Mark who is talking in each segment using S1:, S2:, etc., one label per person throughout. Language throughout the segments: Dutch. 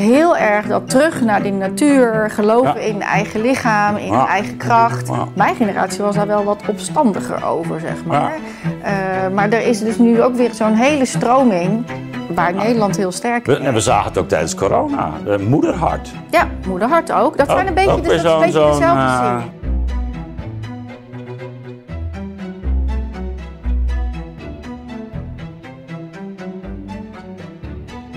S1: heel erg dat terug naar die natuur, geloven in eigen lichaam, in
S2: Ja.
S1: eigen kracht.
S2: Ja.
S1: Mijn generatie was daar wel wat opstandiger over, zeg maar. Eh, maar er is dus nu ook weer zo'n hele stroming waar Nederland heel sterk in
S2: en we
S1: is.
S2: zagen het ook tijdens corona. Eh, moederhart.
S1: Ja, moederhart ook. Dat zijn een beetje, dus dat is een beetje dezelfde zin.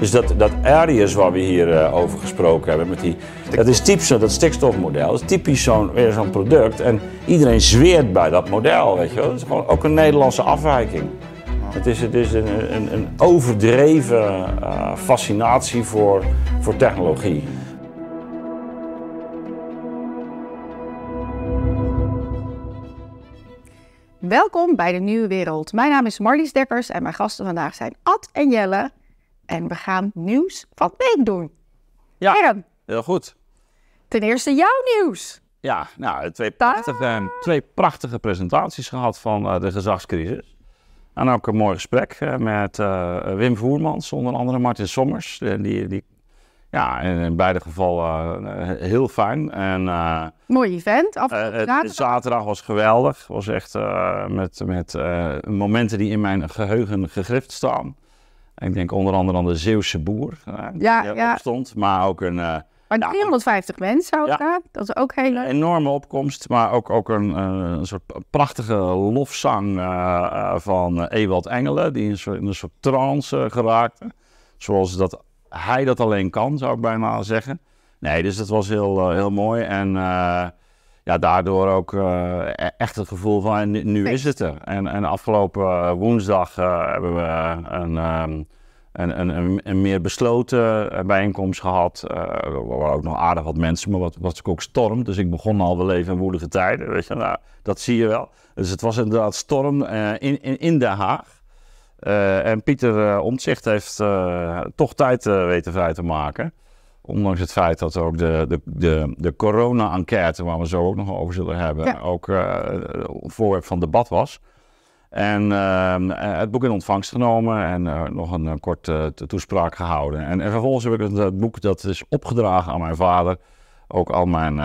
S2: Dus dat, dat Arius waar we hier eh, over gesproken hebben, met die, dat is typisch zo- dat stikstofmodel. Dat is typisch zo'n, weer zo'n product. En iedereen zweert bij dat model, weet je wel. Dat is gewoon ook een Nederlandse afwijking. Het is, het is een, een, een overdreven eh, fascinatie voor, voor technologie.
S1: Welkom bij de Nieuwe Wereld. Mijn naam is Marlies Dekkers en mijn gasten vandaag zijn Ad en Jelle. En we gaan nieuws van de week doen.
S3: Ja. Heel goed.
S1: ten eerste jouw nieuws.
S3: Ja, nou, twee prachtige, twee prachtige presentaties gehad van eh, de gezagscrisis. En ook een mooi gesprek eh, met eh, Wim Voermans, onder andere Martin Sommers. Die, die, ja, in, in beide gevallen eh, heel fijn. En eh,
S1: Mooi event. zaterdag.
S3: zaterdag was geweldig. was echt eh, met, met eh, momenten die in mijn geheugen gegrift staan. Ik denk onder andere aan de Zeeuwse boer, eh,
S1: Ja,
S3: die
S1: ja.
S3: opstond. Maar ook een... eh,
S1: Maar
S3: Ja.
S1: 350 mensen ook
S3: Ja.
S1: daar. Dat is ook heel
S3: Een enorme opkomst, maar ook, ook een, eh, een soort prachtige lofzang van Ewald Engelen, die in een soort, in een soort trance geraakte. Zoals dat hij dat alleen kan, zou ik bijna zeggen. Nee, dus dat was heel, heel mooi. En ja, daardoor ook eh, e- echt het gevoel van nu, nu is het er. En, en afgelopen eh, woensdag eh, hebben we een, ehm, een, een, een, een meer besloten bijeenkomst gehad. Eh, er waren ook nog aardig wat mensen, maar wat was ook storm. Dus ik begon al, we leven in woelige tijden. Weet je, nou, dat zie je wel. Dus het was inderdaad storm in, in, in Den Haag. En Pieter Omtzigt heeft toch tijd weten vrij te maken. Ondanks het feit dat ook de, de, de, de corona-enquête, waar we zo ook nog over zullen hebben,
S1: Ja.
S3: ook eh voorwerp van debat was. En eh, het boek in ontvangst genomen en eh, nog een korte to- toespraak gehouden. En, en vervolgens heb ik het, het boek, dat is opgedragen aan mijn vader, ook al mijn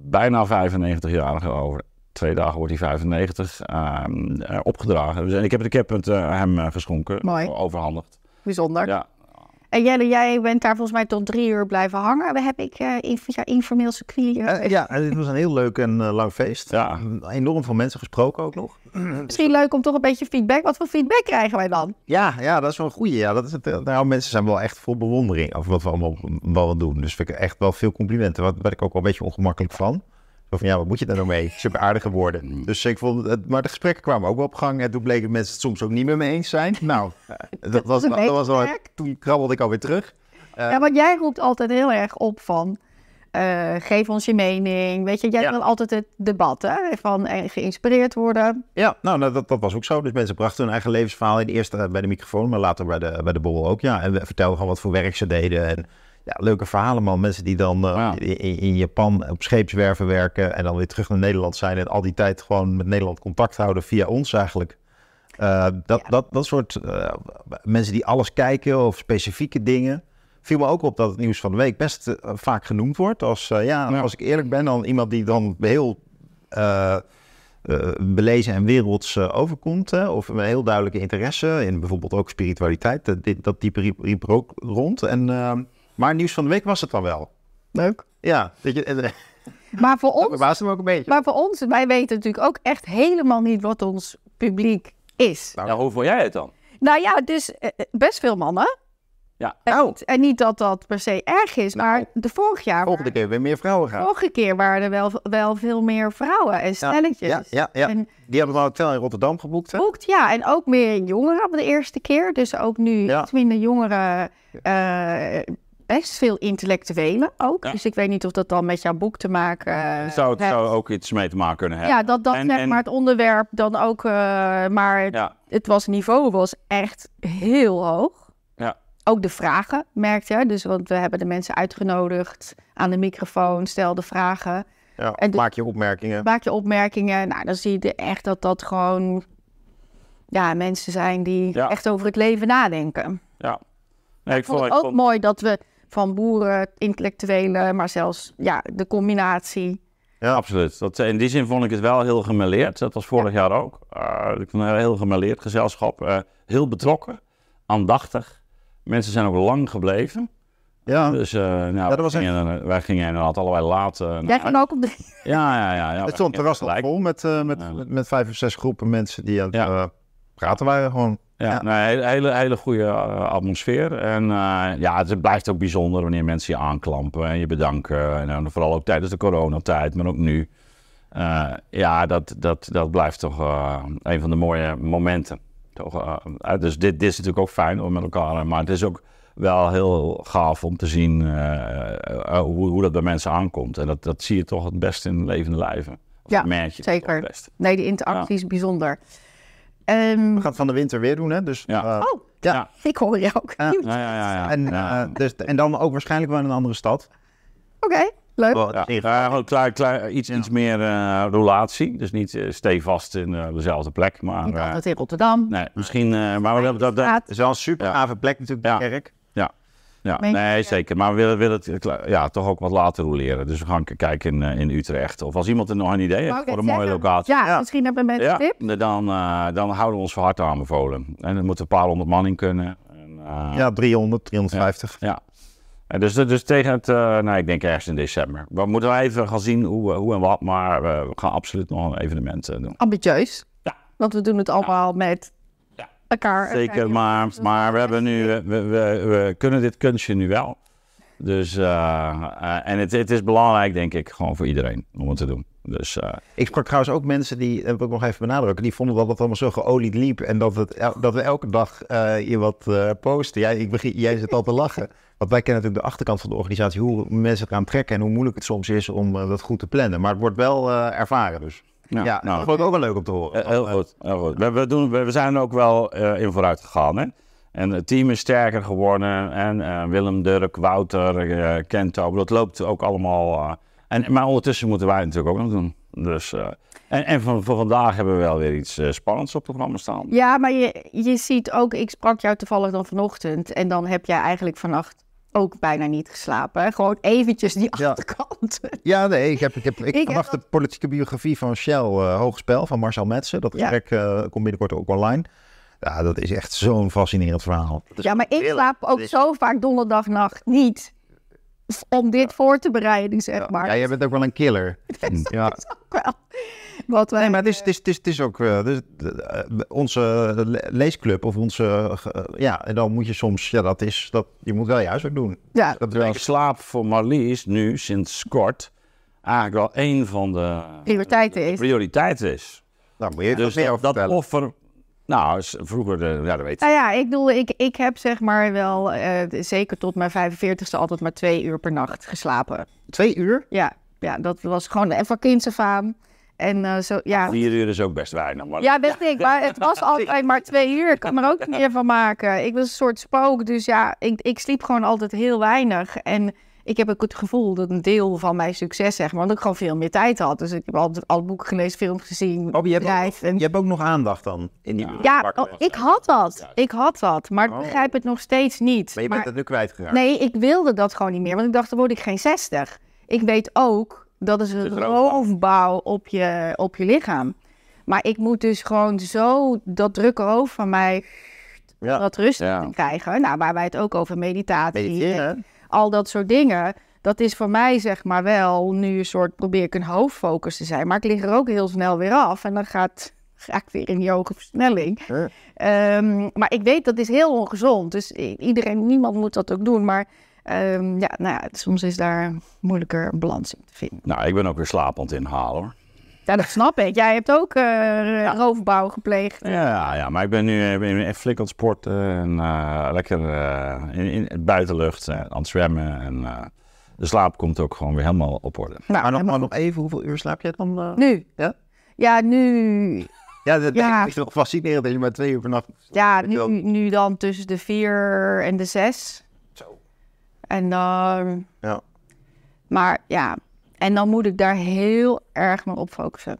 S3: bijna 95-jarige over. Twee dagen wordt hij 95, ehm, eh, opgedragen. Dus, en ik heb, ik heb het hem geschonken,
S1: Mooi.
S3: overhandigd.
S1: Bijzonder.
S3: Ja,
S1: En Jelle, jij bent daar volgens mij tot drie uur blijven hangen. We heb ik eh in, via informeel circuit. eh,
S4: Eh, ja, het was een heel leuk en eh, lang feest.
S3: Ja.
S4: Enorm veel mensen gesproken ook nog.
S1: Misschien leuk om toch een beetje feedback. Wat voor feedback krijgen wij dan?
S4: Ja, ja dat is wel een goeie. Ja, dat is het, nou, mensen zijn wel echt vol bewondering over wat we allemaal wel doen. Dus vind ik echt wel veel complimenten. Wat ben ik ook wel een beetje ongemakkelijk van. Zo van, ja, wat moet je daar nou mee? Zulke aardige woorden. Dus ik vond het, maar de gesprekken kwamen ook wel op gang. En toen bleken mensen het soms ook niet meer mee eens zijn. Nou, eh, dat was, dat was
S1: meesterwerk.
S4: toen krabbelde ik alweer terug.
S1: Ja, want jij roept altijd heel erg op van... eh, geef ons je mening. Weet je, jij
S4: Ja.
S1: wil altijd het debat, hè? Van eh, geïnspireerd worden.
S4: Ja, nou, nou, dat, dat was ook zo. Dus mensen brachten hun eigen levensverhaal in. Eerst eh, bij de microfoon, maar later bij de, bij de borrel ook. Ja, en we vertelden gewoon wat voor werk ze deden. En ja, leuke verhalen, man. Mensen die dan eh,
S3: Ja.
S4: in, in Japan op scheepswerven werken en dan weer terug naar Nederland zijn. En al die tijd gewoon met Nederland contact houden via ons eigenlijk. Eh, dat, dat, dat soort eh, mensen die alles kijken of specifieke dingen. Viel me ook op dat het nieuws van de week best vaak genoemd wordt. Als, eh, ja,
S3: Ja.
S4: als ik eerlijk ben, dan iemand die dan heel eh, eh, belezen en werelds overkomt. Hè, of een heel duidelijke interesse in bijvoorbeeld ook spiritualiteit. Dat, dit- dat type riep, riep er ook rond. En, eh, maar nieuws van de week was het dan wel.
S1: Leuk.
S4: Ja, weet je, eh,
S1: Maar voor
S4: dat
S1: ons,
S4: me ook een beetje.
S1: maar voor ons, wij weten natuurlijk ook echt helemaal niet wat ons publiek is.
S3: ja hoe vond jij het dan?
S1: Nou ja, dus eh, best veel mannen.
S3: Ja.
S1: En,
S4: Nou.
S1: niet, en niet dat dat per se erg is, maar de vorig jaar,
S4: Volgende keer weer meer vrouwen gaan.
S1: vorige keer waren er wel, wel veel meer vrouwen en stelletjes.
S4: Ja, ja, ja.
S1: En
S4: Die hadden we hotel in Rotterdam geboekt. Hè?
S1: boekt, ja, en ook meer jongeren op de eerste keer. Dus ook nu
S4: Ja.
S1: iets minder jongeren, eh, best veel intellectuelen ook.
S3: Ja.
S1: Dus ik weet niet of dat dan met jouw boek te maken eh,
S3: zou het
S1: heeft.
S3: zou ook iets mee te maken kunnen hebben.
S1: Ja, dat, dat
S3: En-
S1: maar het onderwerp dan ook, eh, maar
S3: Ja,
S1: het was niveau was echt heel hoog.
S3: ja.
S1: Ook de vragen, merkte je. Dus, want we hebben de mensen uitgenodigd aan de microfoon, stelden vragen.
S4: Ja,
S1: En de-
S4: maak je opmerkingen.
S1: Maak je opmerkingen. Nou, dan zie je echt dat dat gewoon... Ja, mensen zijn die
S3: Ja.
S1: echt over het leven nadenken.
S3: ja. Nee, ik
S1: Ik vond
S3: vond,
S1: het ook
S3: vond-
S1: mooi dat we van boeren, intellectuelen, maar zelfs ja, de combinatie.
S3: Ja, absoluut. Dat, in die zin vond ik het wel heel gemêleerd. Dat was vorig jaar ook. Uh, ik vond het een heel gemêleerd gezelschap. Uh, heel betrokken, aandachtig. Mensen zijn ook lang gebleven.
S4: Ja.
S3: Dus uh, nou, ja, dat was wij, gingen, echt... wij gingen inderdaad allebei laat.
S1: Jij ging ook op de...
S3: Ja, ja, ja. ja
S4: het stond terras vol met, met, met, met, vijf of zes groepen mensen die aan het ja. praten waren gewoon.
S3: Ja, ja. Nee, hele, hele, goede uh, atmosfeer. En uh, ja, het blijft ook bijzonder wanneer mensen je aanklampen en je bedanken. En vooral ook tijdens de coronatijd, maar ook nu. ja, dat, dat, dat blijft toch een van de mooie momenten. Toch, dus dit, dit is natuurlijk ook fijn om met elkaar, maar het is ook wel heel gaaf om te zien hoe, hoe dat bij mensen aankomt. En dat, dat zie je toch het best in levende lijven. Of
S1: ja,
S3: merk je
S1: zeker. Nee, die interactie ja. is bijzonder. Um,
S4: We gaan het van de winter weer doen, hè? Dus,
S3: ja.
S4: uh,
S1: oh, ja. ja. ik hoor je ook.
S3: Ja, ja, ja. ja.
S4: En, uh, dus, en dan ook waarschijnlijk wel in een andere stad.
S1: Oké, okay, leuk.
S3: Ja, ja klaar, klaar, iets, iets meer uh, roulatie. Dus niet uh, stevast in uh, dezelfde plek. Maar,
S1: niet altijd in Rotterdam.
S3: Nee, misschien... maar we hebben dat... dat
S4: het is wel een super gave plek natuurlijk, de kerk.
S3: Ja. Nee, zeker. Maar we willen, willen het ja, toch ook wat laten roleren. Dus we gaan kijken in, in Utrecht. Of als iemand er nog een idee heeft voor een mooie locatie.
S1: Ja, ja. misschien hebben mensen
S3: ja,
S1: tip.
S3: Dan, uh, dan houden we ons voor harte aanbevolen. En dan moeten een paar honderd man in kunnen. En, uh,
S4: ja, 300, 350.
S3: Ja. ja. En dus, dus tegen het, uh, nou, ik denk ergens in december. We moeten even gaan zien hoe, hoe en wat. Maar we gaan absoluut nog een evenement doen.
S1: Ambitieus.
S3: Ja.
S1: Want we doen het allemaal met elkaar.
S3: Zeker, maar, maar we, hebben nu, we, we, we, kunnen dit kunstje nu wel. Dus, uh, uh, en het, het, is belangrijk, denk ik, gewoon voor iedereen om het te doen. Dus, uh,
S4: ik sprak trouwens ook mensen die, dat wil ik nog even benadrukken, die vonden dat het allemaal zo geolied liep. En dat, het, dat we elke dag je wat posten. Jij, ik begin, jij zit al te lachen. Want wij kennen natuurlijk de achterkant van de organisatie, hoe mensen eraan trekken en hoe moeilijk het soms is om dat goed te plannen. Maar het wordt wel ervaren dus.
S3: Ja,
S4: ja nou, dat vond ik ook wel leuk om te horen.
S3: Heel goed. Heel goed. We, we, doen, we, we zijn er ook wel uh, in vooruit gegaan. Hè? En het team is sterker geworden. En uh, Willem, Dirk, Wouter, uh, Kento, dat loopt ook allemaal. en, maar ondertussen moeten wij het natuurlijk ook nog doen. Dus, en en voor, voor, vandaag hebben we wel weer iets spannends op het programma staan.
S1: Ja, maar je, je ziet ook, ik sprak jou toevallig dan vanochtend. En dan heb jij eigenlijk vannacht ook bijna niet geslapen. Gewoon eventjes die
S4: Ja.
S1: achterkant.
S4: Ja, nee, ik heb, ik heb, ik,
S1: Ik
S4: vanaf
S1: heb
S4: de politieke biografie van Shell, uh, Hoogspel, van Marcel Metsen. Dat
S1: Ja.
S4: gesprek eh, komt binnenkort ook online. Ja, dat is echt zo'n fascinerend verhaal. Is
S1: Ja, maar ik slaap ook
S4: is-
S1: zo vaak donderdagnacht niet. Om dit voor te bereiden, zeg maar.
S4: Ja, jij bent ook wel een killer. ja.
S1: Ook wel. Wat wij,
S4: Nee, maar het is, het is, het is, het is ook eh, dus, eh, onze le- leesclub of onze... eh, ja, en dan moet je soms... Ja, dat is... Dat, je moet wel je huiswerk doen.
S1: ja,
S4: Dat
S3: Terwijl
S4: wel-
S3: slaap voor Marlies nu, sinds kort, eigenlijk wel een van de
S1: prioriteiten is.
S3: prioriteiten is.
S4: Nou, moet je
S3: Dus
S4: meer
S3: dat,
S4: over
S3: dat
S4: vertellen.
S3: offer... Nou, vroeger, de, ja, dat weet je.
S1: Nou ja, ik bedoel, ik, ik heb zeg maar wel, eh, zeker tot mijn 45ste, altijd maar twee uur per nacht geslapen.
S4: Twee uur?
S1: Ja, ja dat was gewoon even kinds af aan. En eh, zo, ja.
S3: Vier uur is ook best weinig. Maar
S1: Ja, weet ik, maar het was altijd maar twee uur. Ik kan er ook niet meer van maken. Ik was een soort spook, dus ja, ik, ik sliep gewoon altijd heel weinig. En ik heb ook het gevoel dat een deel van mijn succes, zeg maar, dat ik gewoon veel meer tijd had. Dus ik heb altijd al boeken gelezen, films gezien,
S4: Oh, je hebt,
S1: bedrijf. En...
S4: je hebt ook nog aandacht dan in die.
S1: Ja, oh, ik had dat. Ik had dat, maar ik
S4: Oh.
S1: begrijp het nog steeds niet.
S4: Maar je bent het nu kwijtgeraakt.
S1: Nee, ik wilde dat gewoon niet meer, want ik dacht, dan word ik geen 60. Ik weet ook, dat is een
S3: roofbouw.
S1: op je, op je lichaam. Maar ik moet dus gewoon zo dat drukke hoofd van mij
S4: Ja.
S1: wat rustig
S3: Ja.
S1: krijgen. Nou, waar wij het ook over meditatie en al dat soort dingen. Dat is voor mij zeg maar wel nu een soort, probeer ik een hoofdfocus te zijn. Maar ik lig er ook heel snel weer af en dan gaat, ga ik weer in die hoge versnelling.
S4: Ja.
S1: Ehm, maar ik weet dat is heel ongezond. Dus iedereen, niemand moet dat ook doen. Maar ehm, ja, nou ja, soms is daar moeilijker een balans in te vinden.
S3: Nou, ik ben ook weer slapend inhalen hoor.
S1: Ja, dat snap ik. Jij hebt ook eh, roofbouw gepleegd.
S3: Ja, ja, maar ik ben nu eh, ben echt flink aan het sporten en eh, lekker eh, in, in het buitenlucht eh, aan het zwemmen. En eh, de slaap komt ook gewoon weer helemaal op orde.
S1: Nou,
S4: Maar nog, maar nog even, hoeveel uur slaap jij dan? eh?
S1: Nu?
S4: Ja?
S1: Ja, nu.
S4: Ja, dat
S1: Ja.
S4: is toch fascinerend dat je maar twee uur per nacht...
S1: Ja, nu, nu dan tussen de vier en de zes. En dan.
S4: Ja.
S1: Maar ja, en dan moet ik daar heel erg maar op focussen.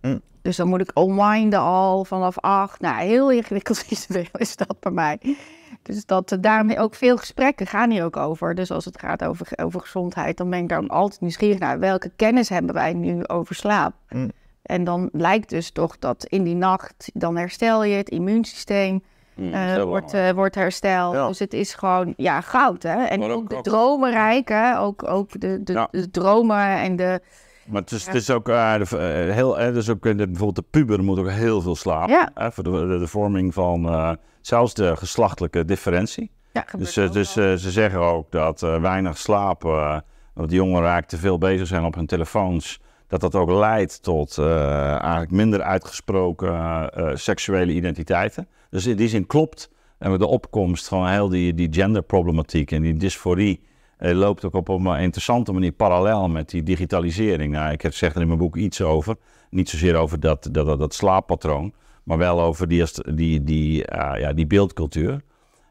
S4: Hm.
S1: Dus dan moet ik unwinden al vanaf acht. Nou, heel ingewikkeld visueel is dat bij mij. Dus dat uh, daarmee ook veel gesprekken gaan hier ook over. Dus als het gaat over, over gezondheid, dan ben ik daar ook altijd nieuwsgierig naar. Welke kennis hebben wij nu over slaap?
S4: Mm.
S1: En dan lijkt dus toch dat in die nacht, dan herstel je het immuunsysteem.
S2: Mm,
S1: eh, wordt, eh, wordt hersteld.
S4: Ja.
S1: Dus het is gewoon ja, goud. Hè? En
S2: ook-
S1: ook de dromenrijk, hè? Ook, ook de, de,
S2: Ja.
S1: de dromen en de.
S3: Maar het is, het is ook eh, de, heel, dus ook bijvoorbeeld de puber moet ook heel veel slapen. Hè, voor de, de, vorming van zelfs de geslachtelijke differentie. Dus, dus ze zeggen ook dat weinig slaap, eh dat de jongeren eigenlijk te veel bezig zijn op hun telefoons, dat dat ook leidt tot eh, eigenlijk minder uitgesproken eh, eh, seksuele identiteiten. Dus in die zin klopt en met de opkomst van heel die, die genderproblematiek en die dysforie eh, loopt ook op een interessante manier parallel met die digitalisering. Nou, ik zeg er in mijn boek iets over, niet zozeer over dat, dat, dat, dat slaappatroon, maar wel over die, die, die, eh, ja, die beeldcultuur.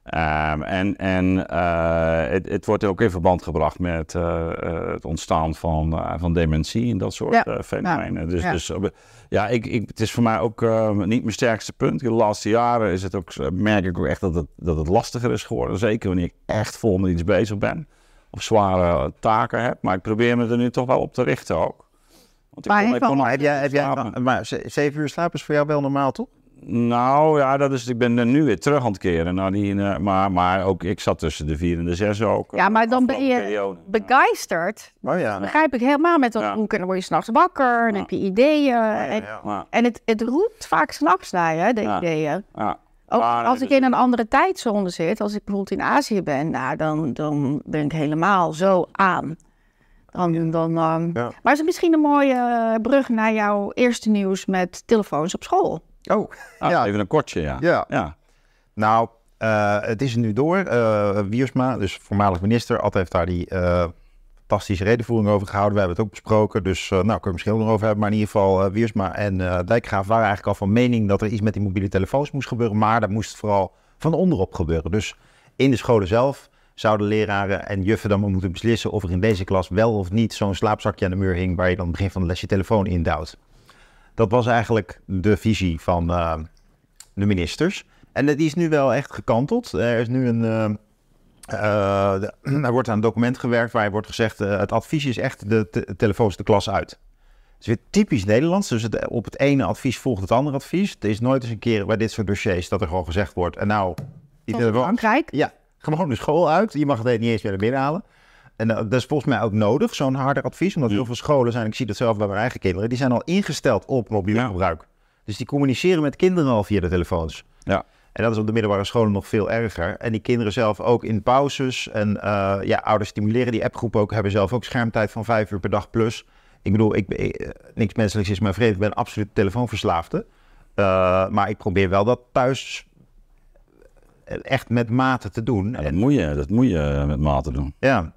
S3: Ehm, en en eh, het, het wordt ook in verband gebracht met eh, eh, het ontstaan van, van dementie en dat soort
S1: Ja,
S3: eh, fenomenen. dus
S1: ja.
S3: dus ja, ik, ik, het is voor mij ook eh, niet mijn sterkste punt. In de laatste jaren is het ook, merk ik ook echt dat het, dat het lastiger is geworden. Zeker wanneer ik echt vol met iets bezig ben. Of zware taken heb. Maar ik probeer me er nu toch wel op te richten ook. Want ik
S1: Maar
S3: kon- ik kon
S4: heb jij, heb jij maar ze- zeven uur slapen is voor jou wel normaal, toch?
S3: Nou ja, dat is, ik ben er nu weer terug aan het keren. Naar die, eh, maar, maar ook ik zat tussen de vier en de zes ook.
S1: Ja, maar dan ben je
S3: periode.
S1: begeisterd.
S4: Oh ja.
S1: Begrijp ik helemaal met dat
S3: Ja.
S1: boek. En dan word je s'nachts wakker, dan
S3: Ja.
S1: heb je ideeën. En,
S3: Ja,
S1: en het, het roept vaak s'nachts naar je, de
S3: Ja.
S1: ideeën.
S3: ja.
S1: Ook als ik in een andere tijdzone zit, als ik bijvoorbeeld in Azië ben, nou, dan, dan ben ik helemaal zo aan. Dan, dan,
S4: Ja.
S1: Maar is het misschien een mooie eh, brug naar jouw eerste nieuws met telefoons op school?
S4: Oh,
S3: Ah,
S4: Ja.
S3: Even een kortje, ja.
S4: ja.
S3: ja.
S4: Nou, eh, het is er nu door. Eh, Wiersma, dus voormalig minister, Ad heeft daar die eh, fantastische redenvoering over gehouden. We hebben het ook besproken, dus nou, kunnen we misschien nog over hebben. Maar in ieder geval, Wiersma en Dijkgraaf waren eigenlijk al van mening dat er iets met die mobiele telefoons moest gebeuren. Maar dat moest vooral van onderop gebeuren. Dus in de scholen zelf zouden leraren en juffen dan moeten beslissen of er in deze klas wel of niet zo'n slaapzakje aan de muur hing waar je dan het begin van de les je telefoon in duwt. Dat was eigenlijk de visie van eh, de ministers. En die is nu wel echt gekanteld. Er is nu een. eh, eh, er wordt aan een document gewerkt waarin wordt gezegd: eh, het advies is echt de te- telefoons de klas uit. Het is weer typisch Nederlands. Dus het, op het ene advies volgt het andere advies. Er is nooit eens een keer bij dit soort dossiers dat er gewoon gezegd wordt: en nou, die telefoon.
S1: Frankrijk.
S4: Ja, gewoon de school uit. Je mag het niet eens meer naar binnen halen. En eh, dat is volgens mij ook nodig, zo'n harder advies. Omdat heel veel scholen zijn, ik zie dat zelf bij mijn eigen kinderen, die zijn al ingesteld op mobiel gebruik. Dus die communiceren met kinderen al via de telefoons.
S3: Ja.
S4: En dat is op de middelbare scholen nog veel erger. En die kinderen zelf ook in pauzes. En eh, ja, ouders stimuleren die appgroep ook, hebben zelf ook schermtijd van vijf uur per dag plus. Ik bedoel, ik, ben- eh, niks menselijks is mijn vrede. Ik ben absoluut telefoonverslaafde. Maar ik probeer wel dat thuis echt met mate te doen.
S3: Ja, dat, moet je, dat moet je met mate doen.
S4: Ja.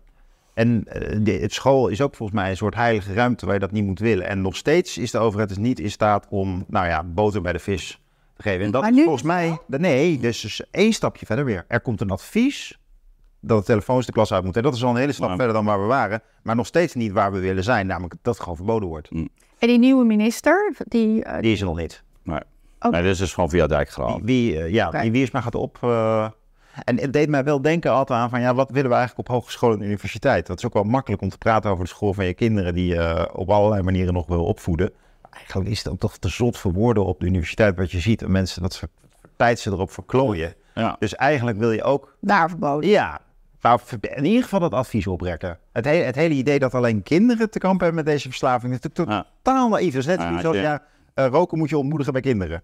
S4: En eh, de, het school is ook volgens mij een soort heilige ruimte waar je dat niet moet willen. En nog steeds is de overheid dus niet in staat om, nou ja, boter bij de vis te geven. En dat
S1: Maar
S4: is volgens mij, nee, dus, dus één stapje verder weer. Er komt een advies dat de telefoons de klas uit moeten. En dat is al een hele stap
S3: Maar-
S4: verder dan waar we waren. Maar nog steeds niet waar we willen zijn, namelijk dat het gewoon verboden wordt.
S1: En die nieuwe minister, die... eh,
S4: Die is er nog niet.
S3: Nee. Nee, dit is dus gewoon via Dijkgraaf.
S4: Wie, wie, eh, ja,
S1: Oké.
S4: die Wiersma gaat op. eh, en het deed mij wel denken altijd aan van ja, wat willen we eigenlijk op hogeschool en universiteit? Dat is ook wel makkelijk om te praten over de school van je kinderen die je op allerlei manieren nog wil opvoeden. Eigenlijk is het ook toch te zot voor woorden op de universiteit wat je ziet. En mensen, dat soort tijd ze erop verklooien.
S3: Ja.
S4: Dus eigenlijk wil je ook,
S1: daar verboden.
S4: ja, maar in ieder geval dat advies oprekken. Het, he- het hele idee dat alleen kinderen te kampen hebben met deze verslaving is natuurlijk
S3: Ja.
S4: totaal naïef. Dat is net
S3: Ja,
S4: zoals,
S3: ja.
S4: ja, eh, roken moet je ontmoedigen bij kinderen.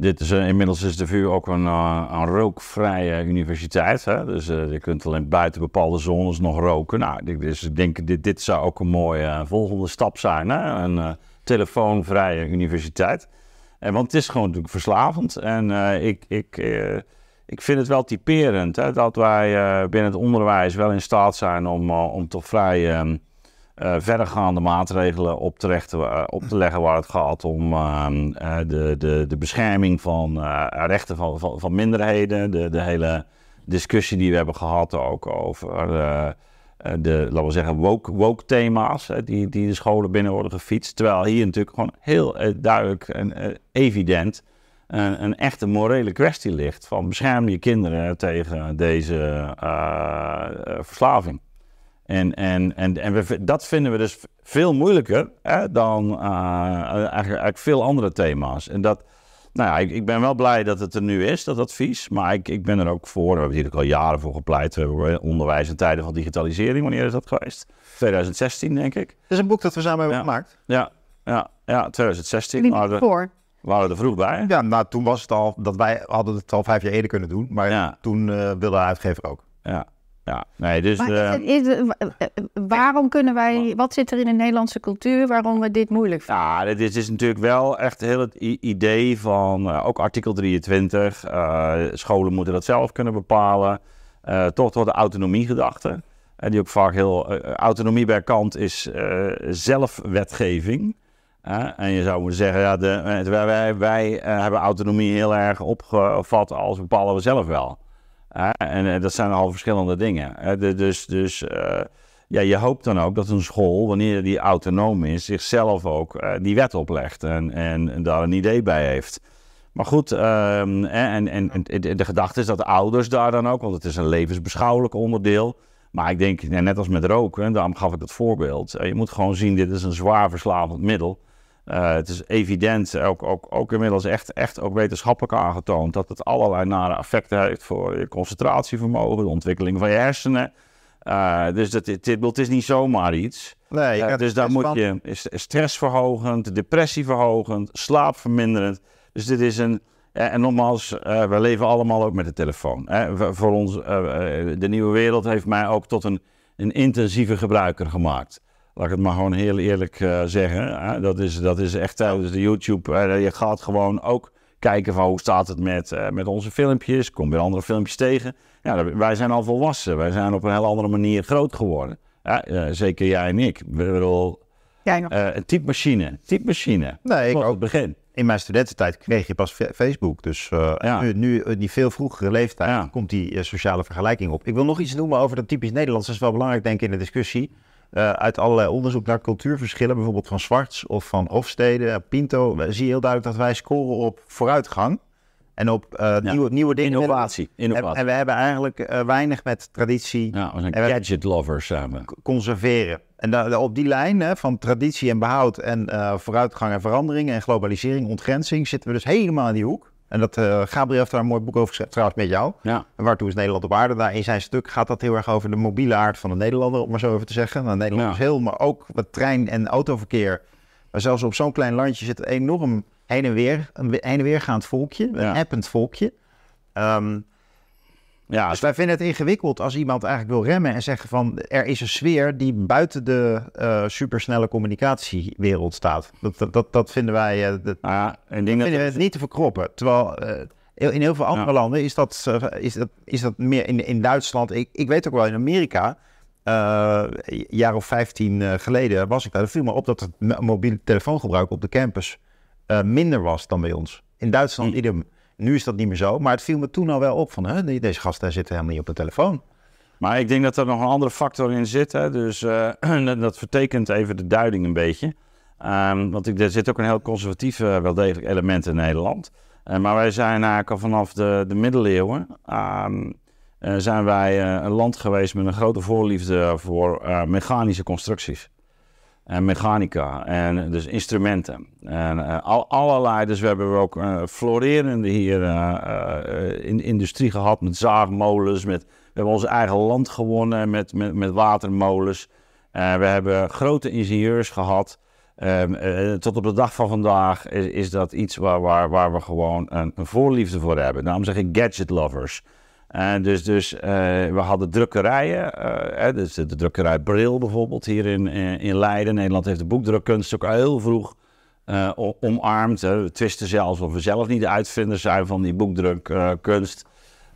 S3: Dit is, eh, inmiddels is de VU ook een, eh, een rookvrije universiteit. Hè? Dus eh, je kunt alleen buiten bepaalde zones nog roken. Nou, ik- dus ik denk dit, dit zou ook een mooie volgende stap zijn. Hè? Een telefoonvrije universiteit. En, want het is gewoon natuurlijk verslavend. En ik, ik, ik vind het wel typerend dat wij binnen het onderwijs wel in staat zijn om, om toch vrij... eh, verdergaande maatregelen op eh, op te leggen waar het gaat om ehm, eh, de, de, de bescherming van rechten van, van, van minderheden. De, de hele discussie die we hebben gehad ook over de, laten we zeggen, woke, woke thema's die, die de scholen binnen worden gefietst. Terwijl hier natuurlijk gewoon heel duidelijk en evident een, een echte morele kwestie ligt. Van bescherm je kinderen tegen deze verslaving. En, en, en, en we, dat vinden we dus veel moeilijker hè, dan eh, eigenlijk, eigenlijk veel andere thema's. En dat, nou ja, ik, ik ben wel blij dat het er nu is, dat advies. Maar ik, ik ben er ook voor. We hebben hier ook al jaren voor gepleit. We hebben onderwijs in tijden van digitalisering. Wanneer is dat geweest? 2016, denk ik.
S4: Het is een boek dat we samen hebben
S3: Ja.
S4: gemaakt.
S3: Ja, ja, ja 2016.
S1: Liep
S3: Waren
S1: niet
S3: we,
S1: voor.
S3: waren er vroeg bij.
S4: Ja, nou, toen was het al dat wij hadden het al vijf jaar eerder kunnen doen. Maar
S3: Ja.
S4: toen eh, wilde de uitgever ook.
S3: Ja, ja. Nee, dus...
S1: Is het- is het- wa- waarom kunnen wij, wat zit er in de Nederlandse cultuur waarom we dit moeilijk vinden?
S3: Ja, dit is, is natuurlijk wel echt heel het idee van eh, ook artikel 23. eh, scholen moeten dat zelf kunnen bepalen. Eh, toch tot de autonomiegedachte. En die ook vaak heel. autonomie bij Kant is zelfwetgeving. En je zou moeten zeggen, ja, de, wij, wij, wij hebben autonomie heel erg opgevat als bepalen we zelf wel. En eh, dat zijn al verschillende dingen. Dus dus eh, ja, je hoopt dan ook dat een school, wanneer die autonoom is, zichzelf ook eh, die wet oplegt en, en, daar een idee bij heeft. Maar goed, ehm, en, en, en de gedachte is dat de ouders daar dan ook, want het is een levensbeschouwelijk onderdeel. Maar ik denk, net als met roken, en daarom gaf ik dat voorbeeld. je moet gewoon zien, dit is een zwaar verslavend middel. Eh, het is evident, ook, ook, ook inmiddels echt, echt ook wetenschappelijk aangetoond, dat het allerlei nare effecten heeft voor je concentratievermogen, de ontwikkeling van je hersenen. Eh, dus dat, dit, dit, het is niet zomaar iets.
S4: Nee,
S3: Eh, dus daar moet je is stressverhogend, depressieverhogend, slaapverminderend. Dus dit is een. en nogmaals, we leven allemaal ook met de telefoon. Hè. Voor ons, de nieuwe wereld heeft mij ook tot een, een intensieve gebruiker gemaakt. Laat ik het maar gewoon heel eerlijk eh, zeggen. Hè. Dat, is, dat is echt tijdens de YouTube. je gaat gewoon ook kijken van hoe staat het met, eh, met onze filmpjes. Kom weer andere filmpjes tegen. Ja, wij zijn al volwassen. Wij zijn op een heel andere manier groot geworden. Eh, zeker jij en ik. Ik bedoel,
S1: Jij nog?
S3: eh, een typemachine. Typemachine.
S4: Nee, ik ook.
S3: het begin.
S4: In mijn studententijd kreeg je pas Facebook. Dus eh,
S3: Ja.
S4: nu, nu in die veel vroegere leeftijd
S3: Ja.
S4: komt die sociale vergelijking op. Ik wil nog iets noemen over dat typisch Nederlands. Dat is wel belangrijk, denk ik, in de discussie. Eh, uit allerlei onderzoek naar cultuurverschillen, bijvoorbeeld van Zwarts of van Hofstede, eh, Pinto, zie je heel duidelijk dat wij scoren op vooruitgang en op eh, nieuwe, nieuwe dingen.
S3: Innovatie.
S4: En,
S3: Innovatie.
S4: en we hebben eigenlijk weinig met traditie
S3: ja, we zijn gadget lovers samen.
S4: conserveren. En da- da- op die lijn hè, van traditie en behoud en vooruitgang en verandering en globalisering, ontgrenzing, zitten we dus helemaal in die hoek. En dat, eh, Gabriel heeft daar een mooi boek over geschreven, trouwens met jou.
S3: Ja.
S4: En waartoe is Nederland op aarde? Daar in zijn stuk gaat dat heel erg over de mobiele aard van de Nederlander, om maar zo even te zeggen. Nou, Nederland
S3: Ja.
S4: is heel, maar ook wat trein- en autoverkeer. Maar zelfs op zo'n klein landje zit enorm heen en weer, een heen en weer gaand volkje, een
S3: Ja.
S4: append volkje. Ehm,
S3: Ja,
S4: dus wij vinden het ingewikkeld als iemand eigenlijk wil remmen en zeggen van er is een sfeer die buiten de eh, supersnelle communicatiewereld staat. Dat, dat, dat, dat vinden wij eh, dat
S3: nou ja, denk dat...
S4: vinden we het niet te verkroppen. Terwijl eh, in heel veel andere
S3: Ja.
S4: landen is dat, is dat, is dat meer in, in Duitsland. Ik, ik weet ook wel in Amerika. een jaar of 15 eh, geleden was ik daar. Het viel me op dat het mobiele telefoongebruik op de campus minder was dan bij ons. In Duitsland
S3: Hm.
S4: idem. Nu is dat niet meer zo. Maar het viel me toen al wel op van hè, deze gasten zitten helemaal niet op de telefoon.
S3: Maar ik denk dat er nog een andere factor in zit. Hè? Dus eh, dat- vertekent even de duiding een beetje. Ehm, want ik, er zit ook een heel conservatief, eh, wel degelijk element in Nederland. Eh, maar wij zijn eigenlijk al vanaf de, de middeleeuwen... ehm, eh, zijn wij een land geweest met een grote voorliefde voor mechanische constructies. En mechanica, en dus instrumenten. En eh, al, allerlei, dus we hebben ook eh, florerende hier eh, in, industrie gehad met zaagmolens. Met, we hebben ons eigen land gewonnen met, met, met watermolens. We hebben grote ingenieurs gehad. Ehm, eh, tot op de dag van vandaag is, is dat iets waar, waar, waar we gewoon een, een voorliefde voor hebben. Daarom zeg ik gadget lovers. Dus, dus eh, we hadden drukkerijen, eh, dus de, drukkerij Bril bijvoorbeeld hier in, in, in Leiden. Nederland heeft de boekdrukkunst ook al heel vroeg eh, omarmd. We twisten zelfs of we zelf niet de uitvinders zijn van die boekdrukkunst.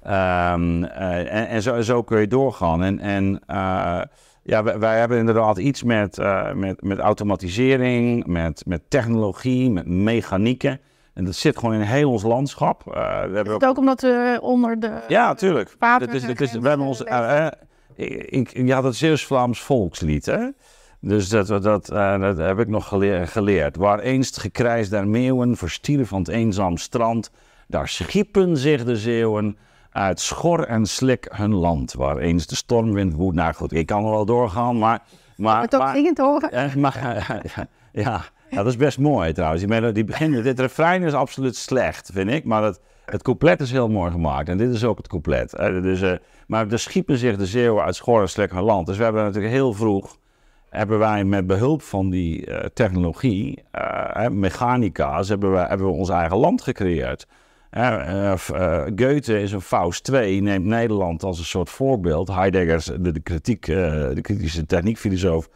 S3: Ehm, eh, en en zo, kun je doorgaan. En, en eh, ja, wij, hebben inderdaad iets met, eh, met, met automatisering, met, met technologie, met mechanieken. En dat zit gewoon in heel ons landschap. Eh, we hebben ook
S1: het ook omdat we onder de...
S3: ja, tuurlijk. Het is, het is, we hebben ons, eh, eh, ik, je had het Zeeuws-Vlaams volkslied, hè? Dus dat, dat, eh, dat heb ik nog geleer- geleerd. Waar eens gekrijs der meeuwen verstieren van het eenzaam strand, daar schiepen zich de Zeeuwen uit schor en slik hun land. Waar eens de stormwind woedt. Nou goed, ik kan er wel doorgaan, maar... maar,
S1: Maar toch
S3: maar- eh, maar ja, ja, ja, dat is best mooi trouwens. Die melodie dit refrein is absoluut slecht, vind ik. Maar het, het couplet is heel mooi gemaakt. En dit is ook het couplet. Dus, eh, maar er schiepen zich de Zeeuwen uit schor en land. Dus we hebben natuurlijk heel vroeg... hebben wij met behulp van die eh, technologie, eh, mechanica's, hebben we, hebben we ons eigen land gecreëerd. Goethe is een Faust 2, neemt Nederland als een soort voorbeeld. Heidegger, de, de, kritiek, de kritische techniekfilosoof,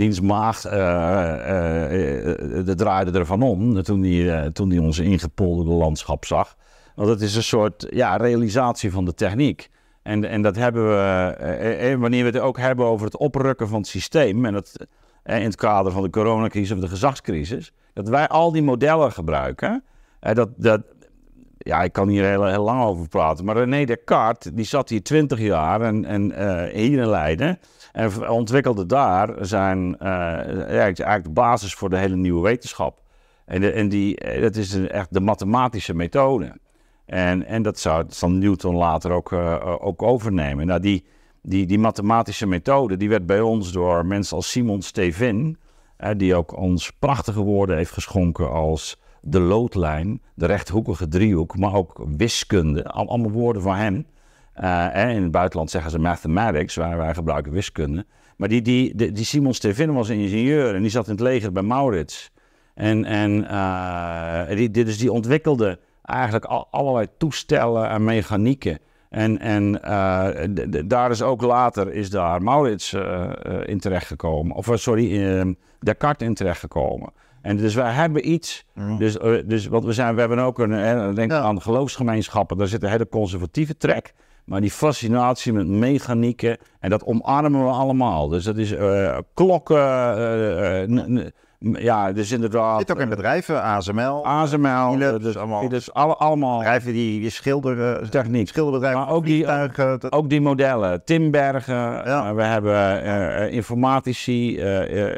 S3: diens maagd, eh, eh, eh, de draaide ervan om toen hij, eh, toen onze ingepolderde landschap zag. Want het is een soort ja, realisatie van de techniek. En, en dat hebben we, eh, eh, wanneer we het ook hebben over het oprukken van het systeem, en dat, eh, in het kader van de coronacrisis of de gezagscrisis, dat wij al die modellen gebruiken. Eh, dat, dat, ja, ik kan hier heel, heel lang over praten, maar René Descartes, die zat hier twintig jaar en, en eh, hier in Leiden en ontwikkelde daar zijn, eh, eigenlijk de basis voor de hele nieuwe wetenschap. En, en die, eh, dat is een- echt de mathematische methode. En, en dat zou Newton later ook, eh, ook overnemen. Nou, die, die, die mathematische methode die werd bij ons door mensen als Simon Stevin, die ook ons prachtige woorden heeft geschonken als de loodlijn, de rechthoekige driehoek, maar ook wiskunde. Al- allemaal woorden van hem. Eh, hè, in het buitenland zeggen ze mathematics, waar wij gebruiken wiskunde. Maar die, die, die, die Simon Stevin was een ingenieur en die zat in het leger bij Maurits. En, en eh, die, die- dus die ontwikkelde eigenlijk al, allerlei toestellen en mechanieken. En, en eh, daar is ook later is daar Maurits eh, eh, in terechtgekomen. Of eh, sorry, eh, Descartes in terechtgekomen. En dus wij hebben iets. Dus, eh, dus wat we zijn, we hebben ook een, eh, denk
S4: Ja.
S3: aan geloofsgemeenschappen. Daar zit een hele conservatieve trek. Maar die fascinatie met mechanieken, en dat omarmen we allemaal. Dus dat is eh, klokken, n- ja, dus inderdaad.
S4: Zit ook in bedrijven, ASML.
S3: ASML, dus,
S4: allemaal.
S3: dus alle, allemaal
S4: bedrijven die, die schilderen,
S3: techniek.
S4: schilderbedrijven,
S3: Maar ook die-
S4: dat-
S3: Ook die modellen, Timbergen,
S4: Ja.
S3: we hebben informatici,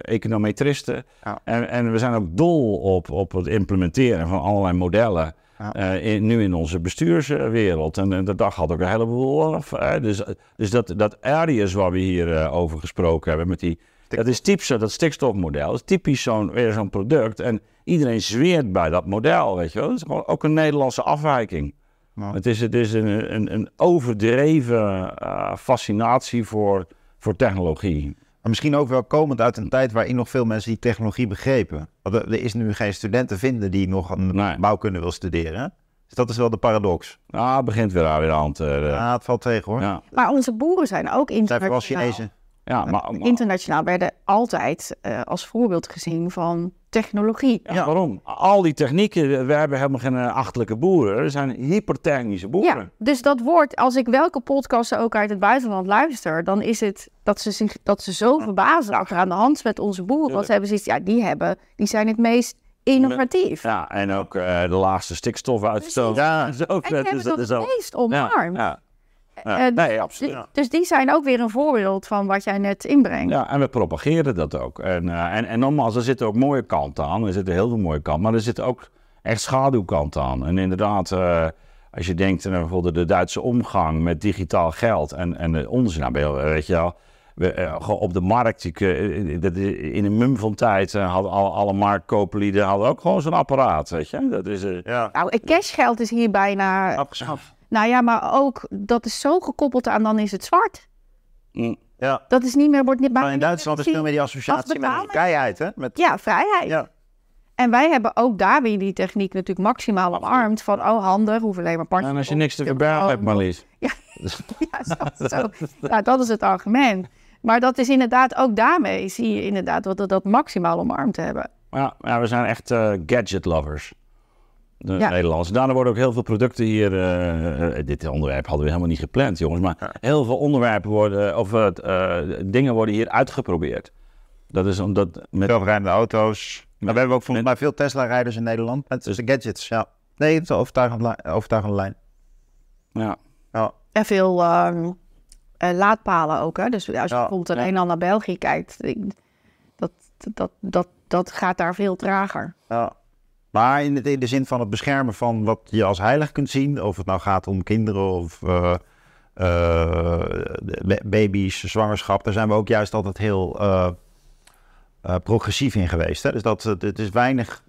S3: econometristen.
S4: Ja.
S3: En, en we zijn ook dol op, op het implementeren van allerlei modellen.
S4: Ja.
S3: eh, in, nu in onze bestuurswereld. En, en de dag had ook een heleboel af. hè. Dus, dus dat, dat Arius waar we hier eh, over gesproken hebben, met die, dat is typisch dat stikstofmodel. is typisch zo'n, weer zo'n product. En iedereen zweert bij dat model, weet je wel. Dat is gewoon ook een Nederlandse afwijking. Het is, het is een, een, een overdreven eh, fascinatie voor, voor technologie.
S4: Maar misschien ook wel komend uit een tijd waarin nog veel mensen die technologie begrepen. Want er, is nu geen student te vinden die nog een
S3: Nee.
S4: bouwkunde wil studeren. Dus dat is wel de paradox.
S3: Ah, het begint weer aan weer aan te... eh,
S4: Ja, het valt tegen hoor.
S3: ja.
S1: Maar onze boeren zijn ook
S4: Het zijn vooral
S1: internationaal.
S4: Chinezen.
S3: Ja, maar, maar-
S1: Internationaal werden altijd eh, als voorbeeld gezien van technologie.
S3: ja, waarom? Al die technieken, we hebben helemaal geen eh, achterlijke boeren. Er zijn hypertechnische boeren.
S1: Ja, dus dat woord, als ik welke podcast ook uit het buitenland luister, dan is het dat ze, zich, dat ze zo verbazen wat er aan de hand is met onze boeren. Want ze hebben zoiets, ja, die, hebben, die zijn het meest innovatief.
S3: Ja, en ook eh, de laagste stikstofuitstoot.
S4: Ja.
S3: Dat is ook,
S1: En die
S3: dat is,
S1: hebben
S3: dat is
S1: het meest omarmd.
S3: Ja, ja.
S1: Eh,
S3: nee, absoluut.
S1: Dus- Dus die zijn ook weer een voorbeeld van wat jij net inbrengt.
S3: Ja, en we propageren dat ook. En, eh, en, en nogmaals, er zitten ook mooie kanten aan. Er zitten heel veel mooie kanten. Maar er zitten ook echt schaduwkanten aan. En inderdaad, eh, als je denkt aan bijvoorbeeld de Duitse omgang met digitaal geld en, en de onzin, nou, weet je wel. We, eh, gewoon op de markt, ik, eh, dat is- in een mum van tijd eh, hadden alle, alle marktkooplieden hadden ook gewoon zo'n apparaat, weet je. Dat is, eh,
S4: Ja,
S1: Nou, het cashgeld is hier bijna...
S4: afgeschaft.
S1: Nou ja, maar ook, dat is zo gekoppeld aan, dan is het zwart.
S3: mm,
S4: Ja.
S1: Dat is niet meer, wordt niet
S4: Maar
S1: bijna
S4: in Duitsland is veel meer die associatie met vrijheid, hè? Met,
S1: Ja, vrijheid.
S4: ja.
S1: En wij hebben ook daar weer die techniek natuurlijk maximaal omarmd. Van, oh handig, hoef alleen maar partjes
S3: en als je niks te verbergen hebt, Marlies.
S1: Ja, zo, zo. Ja, dat is het argument. Maar dat is inderdaad, ook daarmee zie je inderdaad dat we dat maximaal omarmd hebben.
S3: Ja, ja, we zijn echt eh, gadget lovers. De
S1: Ja.
S3: Nederlanders. Daarna worden ook heel veel producten hier. eh, eh, dit onderwerp hadden we helemaal niet gepland, jongens. Maar heel veel onderwerpen worden. Of eh, eh, dingen worden hier uitgeprobeerd. Dat is omdat. Met,
S4: Zelfrijdende auto's. Maar we hebben ook volgens mij veel Tesla-rijders in Nederland. Met
S3: Dus-
S4: de gadgets, ja. Nee, het is een overtuigende, li- overtuigende lijn.
S3: ja.
S4: Ja.
S1: En veel ehm, eh, laadpalen ook. Hè? Dus als je
S4: Ja,
S1: bijvoorbeeld alleen
S3: ja.
S1: al naar België kijkt, dat, dat, dat, dat gaat daar veel trager.
S4: Ja. Maar in, de zin van het beschermen van wat je als heilig kunt zien, of het nou gaat om kinderen of eh, eh, ba- baby's, zwangerschap, daar zijn we ook juist altijd heel eh, progressief in geweest. Hè? Dus dat, het- het is weinig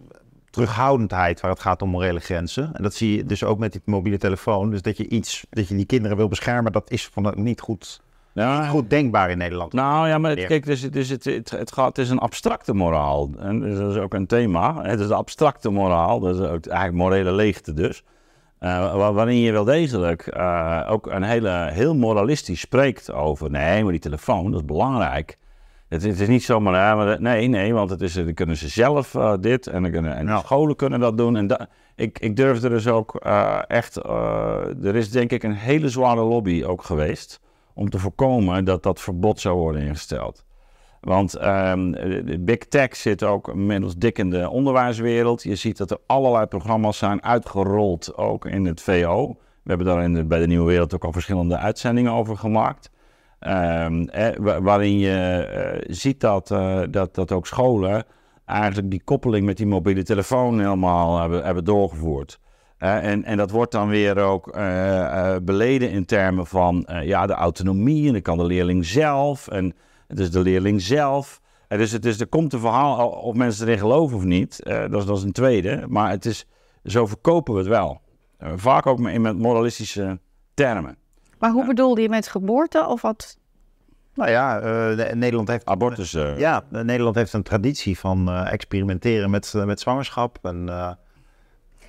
S4: terughoudendheid waar het gaat om morele grenzen. En dat zie je dus ook met die mobiele telefoon. Dus dat je iets, dat je die kinderen wil beschermen, dat is van, niet goed,
S3: Ja,
S4: goed denkbaar in Nederland.
S3: Nou ja, maar kijk, dus, dus het, het, het, gaat, het is een abstracte moraal. En dat is ook een thema. Het is de abstracte moraal, dat is ook eigenlijk morele leegte dus. Eh, wa- waarin je wel degelijk eh, ook een hele, heel moralistisch spreekt over... nee, maar die telefoon, dat is belangrijk. Het, het is niet zomaar... ja, maar nee, nee, want het is, dan kunnen ze zelf eh, dit en, dan kunnen, en
S4: Ja.
S3: scholen kunnen dat doen. En da- ik, ik durf er dus ook eh, echt... eh, er is denk ik een hele zware lobby ook geweest om te voorkomen dat dat verbod zou worden ingesteld. Want ehm, de- Big Tech zit ook inmiddels dik in de onderwijswereld. Je ziet dat er allerlei programma's zijn uitgerold, ook in het VO. We hebben daar in bij de Nieuwe Wereld ook al verschillende uitzendingen over gemaakt. Ehm, eh, wa- waarin je eh, ziet dat, eh, dat, dat ook scholen eigenlijk die koppeling met die mobiele telefoon helemaal hebben, hebben doorgevoerd. En, en dat wordt dan weer ook eh, eh, beleden in termen van eh, ja, de autonomie. En dan kan de leerling zelf. En het is de leerling zelf. En dus, het is, er komt een verhaal, of mensen erin geloven of niet. eh, dat, is, dat is een tweede. Maar het is, zo verkopen we het wel. Eh, vaak ook in met moralistische termen.
S1: Maar hoe bedoelde je met geboorte of wat?
S4: Nou ja, eh, de- Nederland heeft
S3: Abortus. eh,
S4: Ja, Nederland heeft een traditie van eh, experimenteren met, met zwangerschap. En, eh,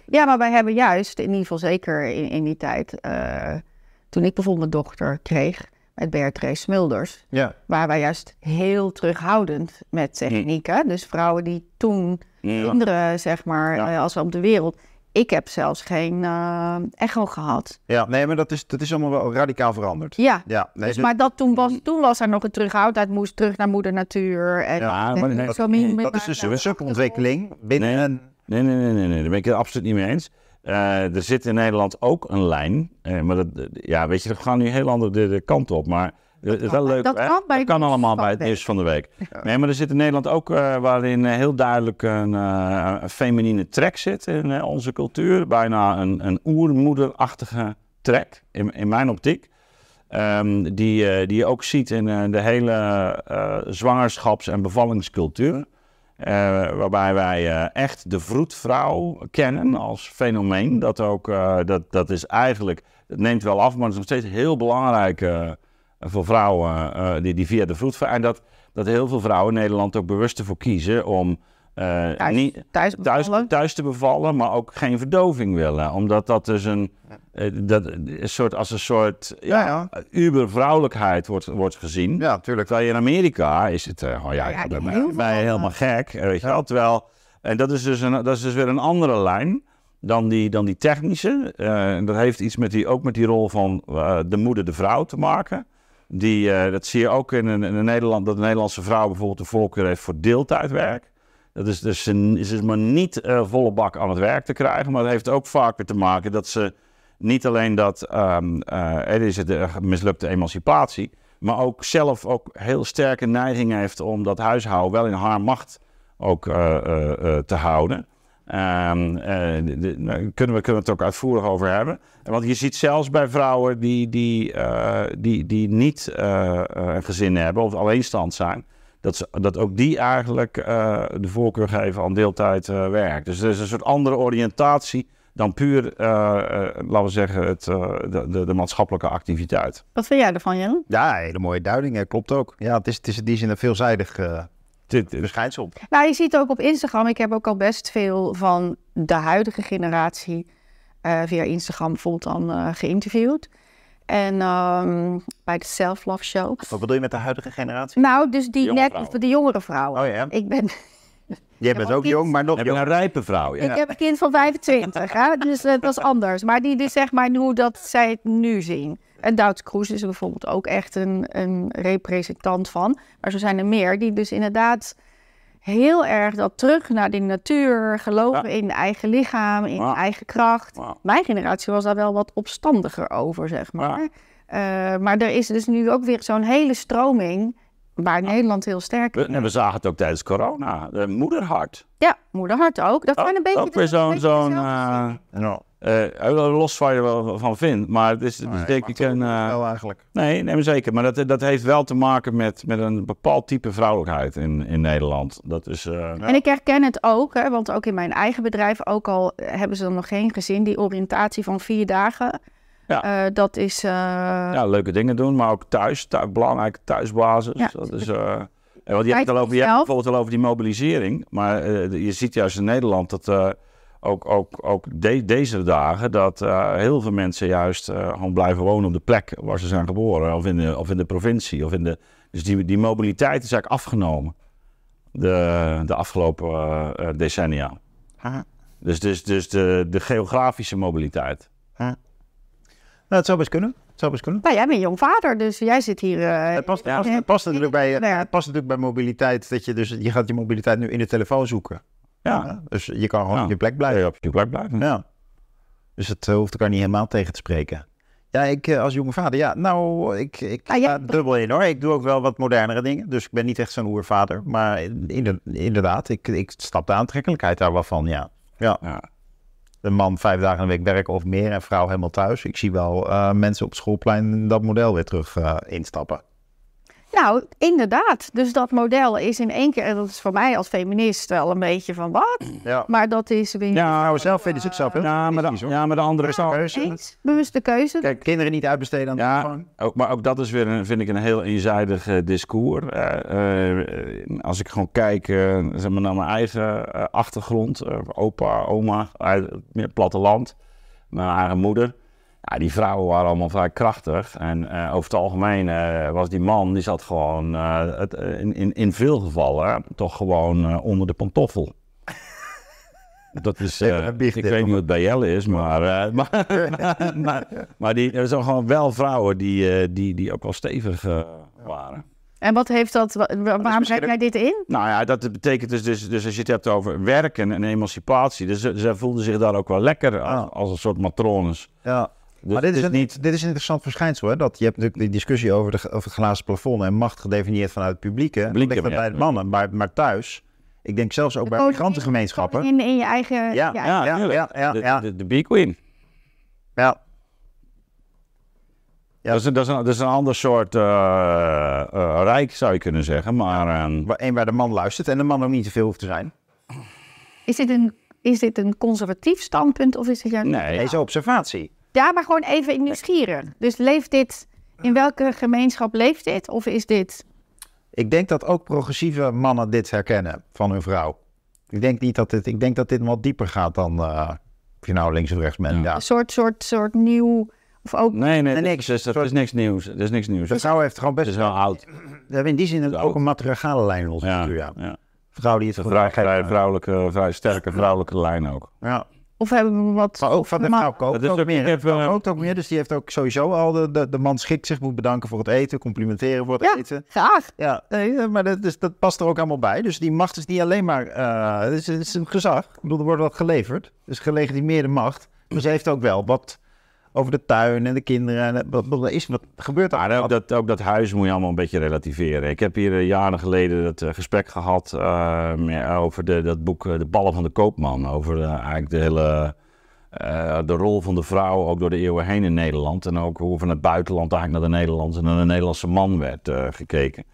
S1: Ja, maar wij hebben juist, in ieder geval zeker in, in die tijd, eh, toen ik bijvoorbeeld mijn dochter kreeg met Beatrice Smulders,
S4: ja.
S1: waren wij juist heel terughoudend met technieken. Dus vrouwen die toen
S3: mm,
S1: kinderen, zeg maar,
S3: Ja.
S1: eh, als op de wereld. Ik heb zelfs geen eh, echo gehad.
S4: ja, nee, maar dat is, dat is allemaal wel radicaal veranderd.
S1: Ja,
S4: Ja, nee,
S1: dus,
S4: dus-
S1: maar dat toen, was, toen was er nog een terughoudendheid, moest terug naar moeder natuur. En,
S3: Ja,
S1: en
S3: maar nee,
S1: zo min-
S4: dat is dus een subontwikkeling binnen
S3: Nee. Nee, nee, nee, nee, nee, daar ben ik het absoluut niet mee eens. Eh, er zit in Nederland ook een lijn. eh, maar dat, ja, weet je, we gaan nu heel andere de, de kant op. Maar het is wel leuk.
S1: dat
S3: hè?
S1: kan bij
S3: dat kan allemaal bij het nieuws van de week. Nee, maar er zit in Nederland ook eh, waarin heel duidelijk een, een feminine trek zit in onze cultuur. Bijna een, een oermoederachtige trek, in, in mijn optiek. Ehm, die, die je ook ziet in de hele zwangerschaps- en bevallingscultuur. Eh, waarbij wij eh, echt de vroedvrouw kennen als fenomeen. Dat, ook, eh, dat, dat is eigenlijk, het neemt wel af, maar het is nog steeds heel belangrijk voor vrouwen die, die via de vroedvrouw. En dat, dat heel veel vrouwen in Nederland ook bewust ervoor kiezen om
S1: Thuis,
S3: niet,
S1: thuis
S3: thuis, te bevallen, maar ook geen verdoving willen. Omdat dat dus een, dat, een soort, als een soort ja,
S4: Ja,
S3: uber-vrouwelijkheid wordt, wordt gezien.
S4: Ja, natuurlijk.
S3: Terwijl je in Amerika is het, eh, oh ja,
S1: Ja,
S3: ben,
S1: heel veel,
S3: helemaal gek, eh, weet je wel. Terwijl, en dat is, dus een, dat is dus weer een andere lijn dan die, dan die technische. Eh, en dat heeft iets met die, ook met die rol van eh, de moeder, de vrouw te maken. Die, eh, dat zie je ook in, in, in Nederland, dat de Nederlandse vrouw bijvoorbeeld de voorkeur heeft voor deeltijdwerk. Dat is dus, een, is dus maar niet eh, volle bak aan het werk te krijgen, maar dat heeft ook vaak weer te maken dat ze niet alleen dat ehm, eh, er is het de mislukte emancipatie, maar ook zelf ook heel sterke neiging heeft om dat huishouden wel in haar macht ook eh, eh, eh, te houden. Eh, de- de- nou, kunnen, we, kunnen we het ook uitvoerig over hebben. Want je ziet zelfs bij vrouwen die, die, eh, die, die niet eh, eh, een gezin hebben of alleenstand zijn, dat, ze, dat ook die eigenlijk eh, de voorkeur geven aan deeltijd eh, werk. Dus er is een soort andere oriëntatie dan puur, eh, eh, laten we zeggen, het, eh, de, de, de maatschappelijke activiteit.
S1: Wat vind jij ervan, Jan?
S4: Ja, hele mooie duiding. hè, Klopt ook. Ja, het is, het is in die zin een veelzijdig eh, verschijnsel.
S1: Nou, je ziet ook op Instagram, ik heb ook al best veel van de huidige generatie eh, via Instagram bijvoorbeeld dan eh, geïnterviewd. En ehm, bij de Self Love Show.
S4: Wat bedoel je met de huidige generatie?
S1: Nou, dus die net,
S3: vrouwen.
S1: de jongere vrouwen.
S4: Oh ja.
S1: Ik ben
S4: Jij bent
S1: ook
S4: jong, maar nog
S3: heb je
S4: jong.
S3: een rijpe vrouw? Ja.
S1: Ik heb een kind van 25, hè? dus het was anders. Maar die, die zeg maar hoe dat zij het nu zien. En Douds Kroes is er bijvoorbeeld ook echt een, een representant van. Maar zo zijn er meer die dus inderdaad heel erg dat terug naar die natuur, geloven in eigen lichaam, in
S3: Ja.
S1: eigen kracht.
S3: Ja.
S1: Mijn generatie was daar wel wat opstandiger over, zeg maar.
S3: Ja.
S1: Eh, maar er is dus nu ook weer zo'n hele stroming waar Nederland heel sterk
S3: We, zagen het ook tijdens corona. De moederhart.
S1: Ja, moederhart ook. Dat zijn een beetje...
S3: ook weer zo'n... zo'n eh,
S4: Ja.
S3: eh, los van je wel van vindt. Maar het is,
S4: Nee,
S3: denk ik een... eh,
S4: wel eigenlijk.
S3: nee, nee, maar zeker. Maar dat, dat heeft wel te maken met, met een bepaald type vrouwelijkheid in, in Nederland. Dat is... eh,
S1: En ik herken het ook, hè, want ook in mijn eigen bedrijf, ook al hebben ze dan nog geen gezin, die oriëntatie van vier dagen,
S3: Ja.
S1: eh, dat is... eh,
S3: ja, leuke dingen doen, maar ook thuis, thuis belangrijke thuisbasis.
S1: Ja.
S3: Dat is, eh, en want je hebt, het al over, je hebt
S1: zelf.
S3: bijvoorbeeld al over die mobilisering, maar eh, je ziet juist in Nederland dat eh, ook, ook, ook de- deze dagen dat eh, heel veel mensen juist eh, gewoon blijven wonen op de plek waar ze zijn geboren, of in de, of in de provincie. Of in de, dus die, die mobiliteit is eigenlijk afgenomen de, de afgelopen decennia. Dus, dus, dus de, de geografische mobiliteit.
S4: Het zou best kunnen. Het zou best kunnen.
S1: Nou, jij bent jong vader, dus jij zit hier... eh,
S4: Het past,
S3: Ja.
S4: past, het past natuurlijk bij,
S1: Ja.
S4: het past natuurlijk bij mobiliteit. Dat je, dus, je gaat je mobiliteit nu in de telefoon zoeken.
S3: Ja,
S4: Dus je kan gewoon
S3: Ja.
S4: op je plek
S3: ja.
S4: blijven.
S3: op je plek blijven.
S4: Ja. Dus het eh, hoeft elkaar niet helemaal tegen te spreken. Ja, ik eh, als jonge vader, ja, nou, ik, ik
S1: Ah, ja.
S4: dubbel in hoor. Ik doe ook wel wat modernere dingen. Dus ik ben niet echt zo'n oervader. Maar inder- inderdaad, ik, ik stap de aantrekkelijkheid daar wel van, ja. Ja,
S3: Ja.
S4: Een man vijf dagen de week werken of meer en vrouw helemaal thuis. Ik zie wel eh, mensen op schoolplein dat model weer terug eh, instappen.
S1: Nou, inderdaad. Dus dat model is in één keer, en dat is voor mij als feminist wel een beetje van wat,
S4: Ja.
S1: maar dat is weer
S3: Ja,
S4: Nou, zelf vinden ze het zelf heel
S3: Ja, maar de, ja, maar de andere is
S4: Keuze.
S1: eens bewuste keuze.
S4: Kijk, kinderen niet uitbesteden aan de
S3: Ja, ook, maar ook dat is weer, een, vind ik, een heel eenzijdig eh, discours. Eh, eh, als ik gewoon kijk zeg maar naar mijn eigen achtergrond, eh, opa, oma, uit het meer platteland, mijn eigen moeder. Ja, die vrouwen waren allemaal vrij krachtig. En eh, over het algemeen eh, was die man, die zat gewoon eh, het, in, in, in veel gevallen toch gewoon eh, onder de pantoffel. Dat is, eh, ik weet niet wat bij Jelle is, maar, eh, maar, maar, maar die, er zijn gewoon wel vrouwen die, eh, die, die ook wel stevig waren.
S1: En wat heeft dat, wa- wa- waarom zet jij dit in?
S3: Nou ja, dat betekent dus, dus, dus als je het hebt over werken en emancipatie, dus ze, ze voelden zich daar ook wel lekker als,
S4: Ah.
S3: als een soort matrones.
S4: Ja.
S3: Dus
S4: maar dit is, een,
S3: niet...
S4: dit is een interessant verschijnsel. Hè? Dat je hebt natuurlijk die discussie over, de, over het glazen plafond en macht gedefinieerd vanuit het publieke.
S3: Publieke,
S4: ligt dat bij de mannen. Maar, maar thuis, ik denk zelfs ook
S1: De
S4: bij migrantengemeenschappen.
S1: In, in je eigen...
S4: Ja,
S1: ja.
S3: Ja,
S4: ja,
S3: tuurlijk.
S4: ja, ja,
S3: de. De, de.
S4: Ja. Ja.
S3: Dat, is, een- dat, is een, dat is een ander soort eh, eh, rijk, zou je kunnen zeggen. Maar
S4: Waar- Eén waar de man luistert en de man ook niet te veel hoeft te zijn.
S1: Is, dit een, is dit een conservatief standpunt of is het juist...
S3: nee,
S4: Deze observatie.
S1: Ja, maar gewoon even nieuwsgierig. Dus leeft dit... In welke gemeenschap leeft dit? Of is dit...
S4: Ik denk dat ook progressieve mannen dit herkennen van hun vrouw. Ik denk, niet dat dit, ik denk dat dit wat dieper gaat dan eh, of je nou links of rechts bent.
S3: Ja.
S4: Ja.
S1: Een soort, soort, soort nieuw... Of ook...
S3: nee, nee,
S4: Nee,
S3: dat,
S4: niks.
S3: is, dat is niks nieuws. Dat is niks nieuws.
S4: De vrouw heeft gewoon
S3: Het
S4: best
S3: is wel oud.
S4: We hebben in die zin ook een matriarchale lijn in onze
S3: Ja,
S4: cultuur. Ja.
S3: ja.
S4: Vrouw die het
S3: vrij, vrij, vrouwelijke, vrij sterke vrouwelijke lijn ook.
S4: Ja.
S1: Of hebben we wat...
S4: Maar ook van de vrouw kookt
S3: Dat is
S4: ook
S3: ook-
S4: meer. ook meer, dus die heeft ook sowieso al de, de, de man schikt zich, moet bedanken voor het eten, complimenteren voor het
S1: Ja.
S4: eten.
S1: Graag.
S4: Ja, nee, eh, maar dat, dus, dat past er ook allemaal bij. Dus die macht is niet alleen maar, eh, het, is, het is een gezag. Ik bedoel, er wordt wat geleverd. Dus gelegitimeerde macht. Maar ze heeft ook wel wat over de tuin en de kinderen. En, het- wat, is, wat gebeurt er?
S3: Ook dat, ook dat huis moet je allemaal een beetje relativeren. Ik heb hier eh, jaren geleden het eh, gesprek gehad eh, over de, dat boek eh, De Ballen van de Koopman. Over eh, eigenlijk de hele eh, de rol van de vrouw ook door de eeuwen heen in Nederland. En ook hoe van het buitenland eigenlijk naar de Nederlandse en naar de Nederlandse man werd eh, gekeken.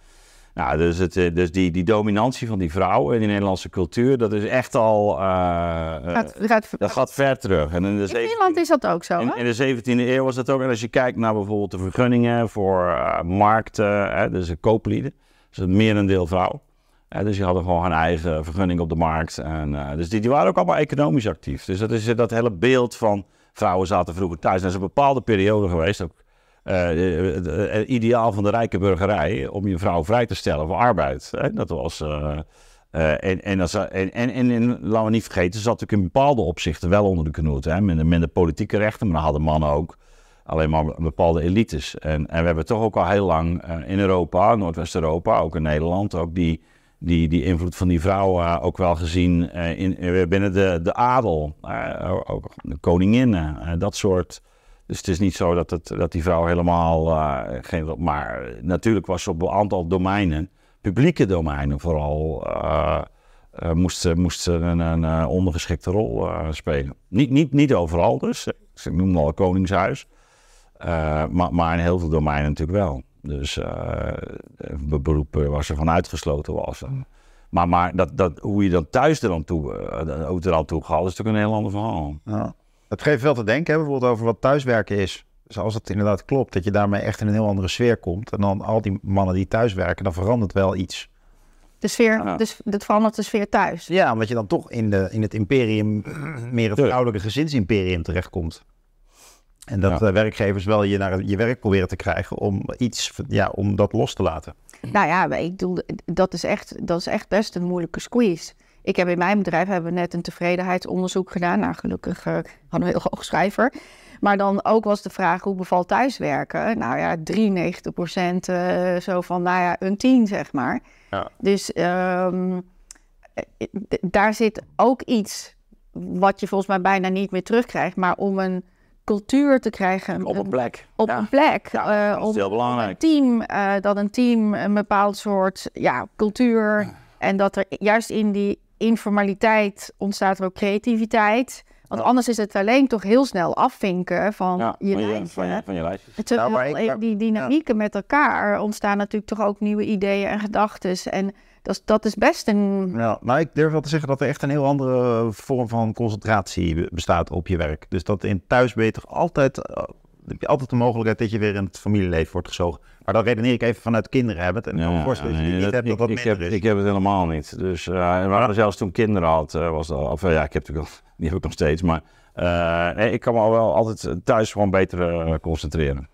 S3: Nou, dus, het, eh, dus die, die dominantie van die vrouw in die Nederlandse cultuur, dat is echt al... eh, eh,
S1: Gaat,
S3: dat gaat ver terug. En in de
S1: in
S3: 17e
S1: Nederland is dat ook zo,
S3: in,
S1: hè?
S3: in de 17e eeuw was dat ook. En als je kijkt naar bijvoorbeeld de vergunningen voor markten, hè, dus de kooplieden, dus het merendeel vrouw. Hè, dus die hadden gewoon hun eigen vergunning op de markt. En, dus die, die waren ook allemaal economisch actief. Dus dat is dat hele beeld van vrouwen zaten vroeger thuis. En dat is een bepaalde periode geweest, ook eh, eh, het ideaal van de rijke burgerij, om je vrouw vrij te stellen voor arbeid. Hè. Dat was... eh, eh, en, en, en, en, en, en laten we niet vergeten, ze zat natuurlijk in bepaalde opzichten wel onder de knoet. Hè? Minder, minder politieke rechten, maar dan hadden mannen ook alleen maar bepaalde elites. En, en we hebben toch ook al heel lang eh, in Europa, Noordwest-Europa, ook in Nederland, ook die, die, die invloed van die vrouw eh, ook wel gezien eh, in, eh, binnen de, de adel. eh, ook de koninginnen, eh, dat soort Dus het is niet zo dat, het, dat die vrouw helemaal uh, geen... Maar natuurlijk was ze op een aantal domeinen, publieke domeinen vooral, uh, uh, moest, moest een, een ondergeschikte rol spelen. Niet, niet, niet overal dus, ik noem al Koningshuis, maar, maar in heel veel domeinen natuurlijk wel. Dus beroepen waar ze van uitgesloten was. Maar, maar dat, dat, hoe je dan thuis er dan toe, er aan toe gaat, is natuurlijk een heel ander verhaal.
S4: Ja. Het geeft wel te denken, hè, bijvoorbeeld over wat thuiswerken is. Dus als het inderdaad klopt, dat je daarmee echt in een heel andere sfeer komt. En dan al die mannen die thuiswerken, dan verandert wel iets.
S1: De sfeer, dus dat verandert de sfeer thuis.
S4: Ja, omdat je dan toch in, de, in het imperium, meer het vrouwelijke gezinsimperium terechtkomt. En dat ja. werkgevers wel je naar je werk proberen te krijgen om iets, ja, om dat los te laten.
S1: Nou ja, ik bedoel, dat is echt, dat is echt best een moeilijke squeeze. Ik heb in mijn bedrijf hebben we net een tevredenheidsonderzoek gedaan. Nou, gelukkig uh, hadden we heel hoog schrijver. Maar dan ook was de vraag, hoe bevalt thuiswerken? Nou ja, 93 procent uh, zo van, nou ja, een 10 zeg maar. Ja. Dus um, daar zit ook iets wat je volgens mij bijna niet meer terugkrijgt. Maar om een cultuur te krijgen.
S3: Op een plek.
S1: Op ja. een plek.
S3: Ja, dat is heel belangrijk.
S1: Een team, uh, dat een team een bepaald soort ja, cultuur. En dat er juist in die informaliteit ontstaat er ook creativiteit. Want anders is het alleen toch heel snel afvinken van
S3: ja,
S1: je lijstje.
S3: Van je, van je lijstje.
S1: Terwijl nou, ik, die dynamieken met elkaar ontstaan natuurlijk toch ook nieuwe ideeën en gedachten. En dat, dat is best een...
S4: Ja, nou, ik durf wel te zeggen dat er echt een heel andere vorm van concentratie bestaat op je werk. Dus dat in thuis ben je toch altijd, uh, heb je altijd de mogelijkheid dat je weer in het familieleven wordt gezogen. Maar dan redeneer ik even vanuit kinderen hebben. En
S3: ja,
S4: je niet
S3: dat,
S4: hebt dat
S3: ik,
S4: dat
S3: ik, heb, ik het helemaal niet. Dus uh, zelfs toen ik kinderen had, uh, was dat, of ja, ik heb natuurlijk, die heb ik nog steeds, maar nee, ik kan me al wel altijd thuis gewoon beter concentreren.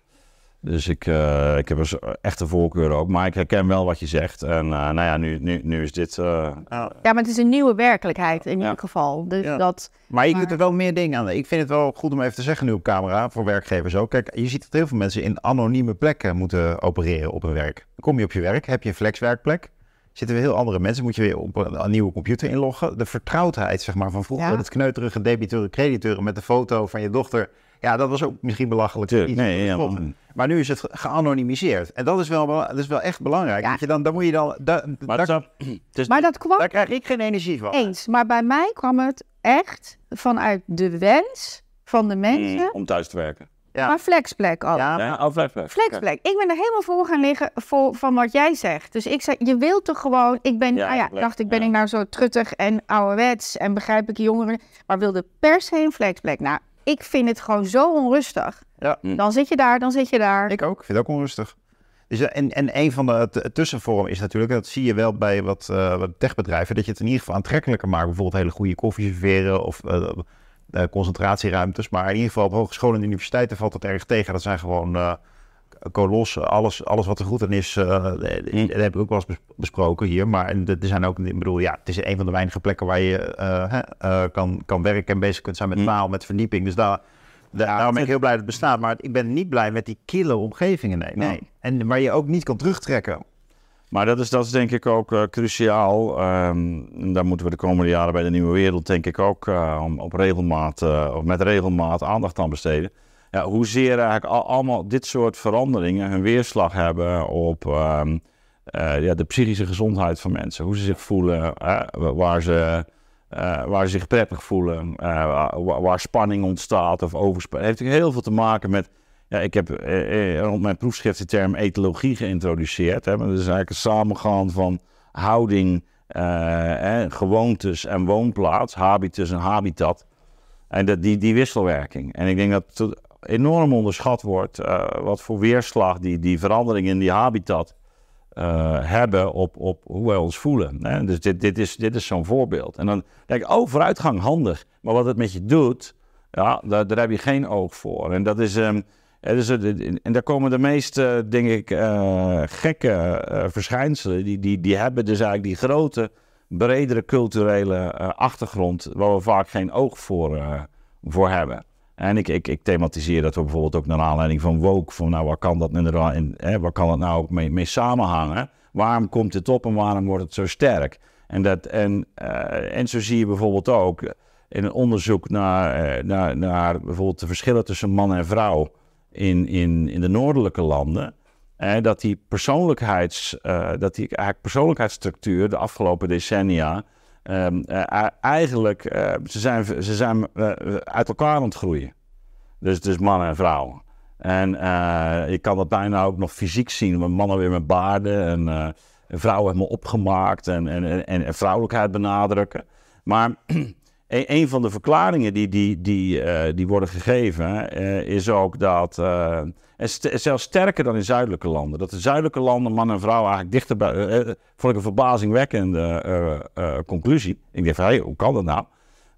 S3: Dus ik, uh, ik heb een echte voorkeur ook, maar ik herken wel wat je zegt. En uh, nou ja, nu, nu, nu is dit. Uh,
S1: Ja, maar het is een nieuwe werkelijkheid in
S3: Ja.
S1: ieder geval. Dus
S4: Ja.
S1: dat,
S4: Maar je
S1: Maar-
S4: kunt er wel meer dingen aan. Ik vind het wel goed om even te zeggen nu op camera, voor werkgevers ook. Kijk, je ziet dat heel veel mensen in anonieme plekken moeten opereren op hun werk. Dan kom je op je werk, heb je een flexwerkplek. Zitten weer heel andere mensen, moet je weer op een, een nieuwe computer inloggen. De vertrouwdheid, zeg maar, van vroeger,
S1: Ja.
S4: het kneuterige debiteuren, crediteuren met de foto van je dochter. Ja, dat was ook misschien belachelijk.
S3: nee, ja, maar-
S4: Maar nu is het ge- geanonimiseerd. En dat is wel, dat is wel echt belangrijk.
S1: Ja.
S4: Dat je dan, dan moet je dan... da-
S3: maar
S4: daar,
S3: het is, het is-
S1: maar dat kwam
S4: daar krijg ik geen energie van.
S1: eens. Maar bij mij kwam het echt vanuit de wens van de mensen.
S3: mm, om thuis te werken.
S4: Ja.
S1: Maar flexplek ook.
S4: Ja,
S3: Ja, oh.
S1: Flexplek. Ik ben er helemaal voor gaan liggen voor, van wat jij zegt. Dus ik zei, je wilt toch gewoon... Ik ben,
S3: Ja,
S1: nou ja,
S3: plek,
S1: dacht ik, ben
S3: ja.
S1: ik nou zo truttig en ouderwets en begrijp ik jongeren, maar wilde per se een flexplek. Nou, ik vind het gewoon zo onrustig.
S4: Ja.
S1: Dan zit je daar, dan zit je daar.
S4: Ik ook. Ik vind het ook onrustig. Dus, eh, en, en een van de tussenvormen is natuurlijk, dat zie je wel bij wat, eh, wat techbedrijven, dat je het in ieder geval aantrekkelijker maakt. Bijvoorbeeld hele goede koffie serveren of eh, eh, concentratieruimtes. Maar in ieder geval op hogescholen en universiteiten valt dat erg tegen. Dat zijn gewoon eh kolossen. Alles, alles wat er goed aan is, eh, dat heb ik ook wel eens bes- besproken hier. Maar en er zijn ook, ik bedoel, ja, het is een van de weinige plekken waar je eh, eh, kan, kan werken en bezig kunt zijn met taal, met verdieping. Dus daar, daar- daarom ben ik heel blij dat het bestaat. Maar ik ben niet blij met die kille omgevingen. Nee, nee. En waar je ook niet kan terugtrekken.
S3: Maar dat is, dat is denk ik ook cruciaal. En daar moeten we de komende jaren bij de Nieuwe Wereld denk ik ook om- op regelmaat, of met regelmaat aandacht aan besteden. Ja, hoezeer eigenlijk al, allemaal dit soort veranderingen hun weerslag hebben op ehm, eh, ja, de psychische gezondheid van mensen. Hoe ze zich voelen, waar, ze, eh, waar ze zich prettig voelen, eh, waar, waar spanning ontstaat of overspanning. Het heeft heel veel te maken met ja, ik heb rond mijn proefschrift de term etologie geïntroduceerd. Hè. Maar Dat is eigenlijk een samengaan van houding, eh, gewoontes en woonplaats, habitus en habitat. En dat, die, die wisselwerking. En ik denk dat enorm onderschat wordt eh, wat voor weerslag die, die verandering in die habitat eh, hebben op, op hoe wij ons voelen. Hè. Dus dit, dit is, dit is zo'n voorbeeld. En dan denk ik, oh, vooruitgang handig. Maar wat het met je doet, ja, daar, daar heb je geen oog voor. En dat is... ja, dus, en daar komen de meest, eh, denk ik, eh, gekke verschijnselen. Die, die, die hebben dus eigenlijk die grote, bredere culturele achtergrond... waar we vaak geen oog voor, voor hebben. En ik, ik, ik thematiseer dat ook bijvoorbeeld ook naar aanleiding van woke. Van nou, waar kan dat, inderdaad in, hè, waar kan dat nou ook mee, mee samenhangen? Waarom komt het op en waarom wordt het zo sterk? En, dat, en, eh, en zo zie je bijvoorbeeld ook in een onderzoek naar, eh, naar, naar bijvoorbeeld de verschillen tussen man en vrouw in, in, in de noordelijke landen. dat die persoonlijkheids, eh, dat die eigenlijk persoonlijkheidsstructuur de afgelopen decennia ehm, eh, eigenlijk, eh, ze zijn, ze zijn eh, uit elkaar aan het groeien. Dus, dus mannen en vrouwen. En je kan dat bijna ook nog fysiek zien. Met mannen weer met baarden en, en vrouwen helemaal opgemaakt en, en, en, vrouwelijkheid benadrukken. Maar een, een van de verklaringen die, die, die, die worden gegeven is ook dat, en zelfs sterker dan in zuidelijke landen, dat de zuidelijke landen man en vrouw eigenlijk dichter bij, eh, eh, vond ik een verbazingwekkende eh, conclusie. Ik dacht hé, hoe kan dat nou?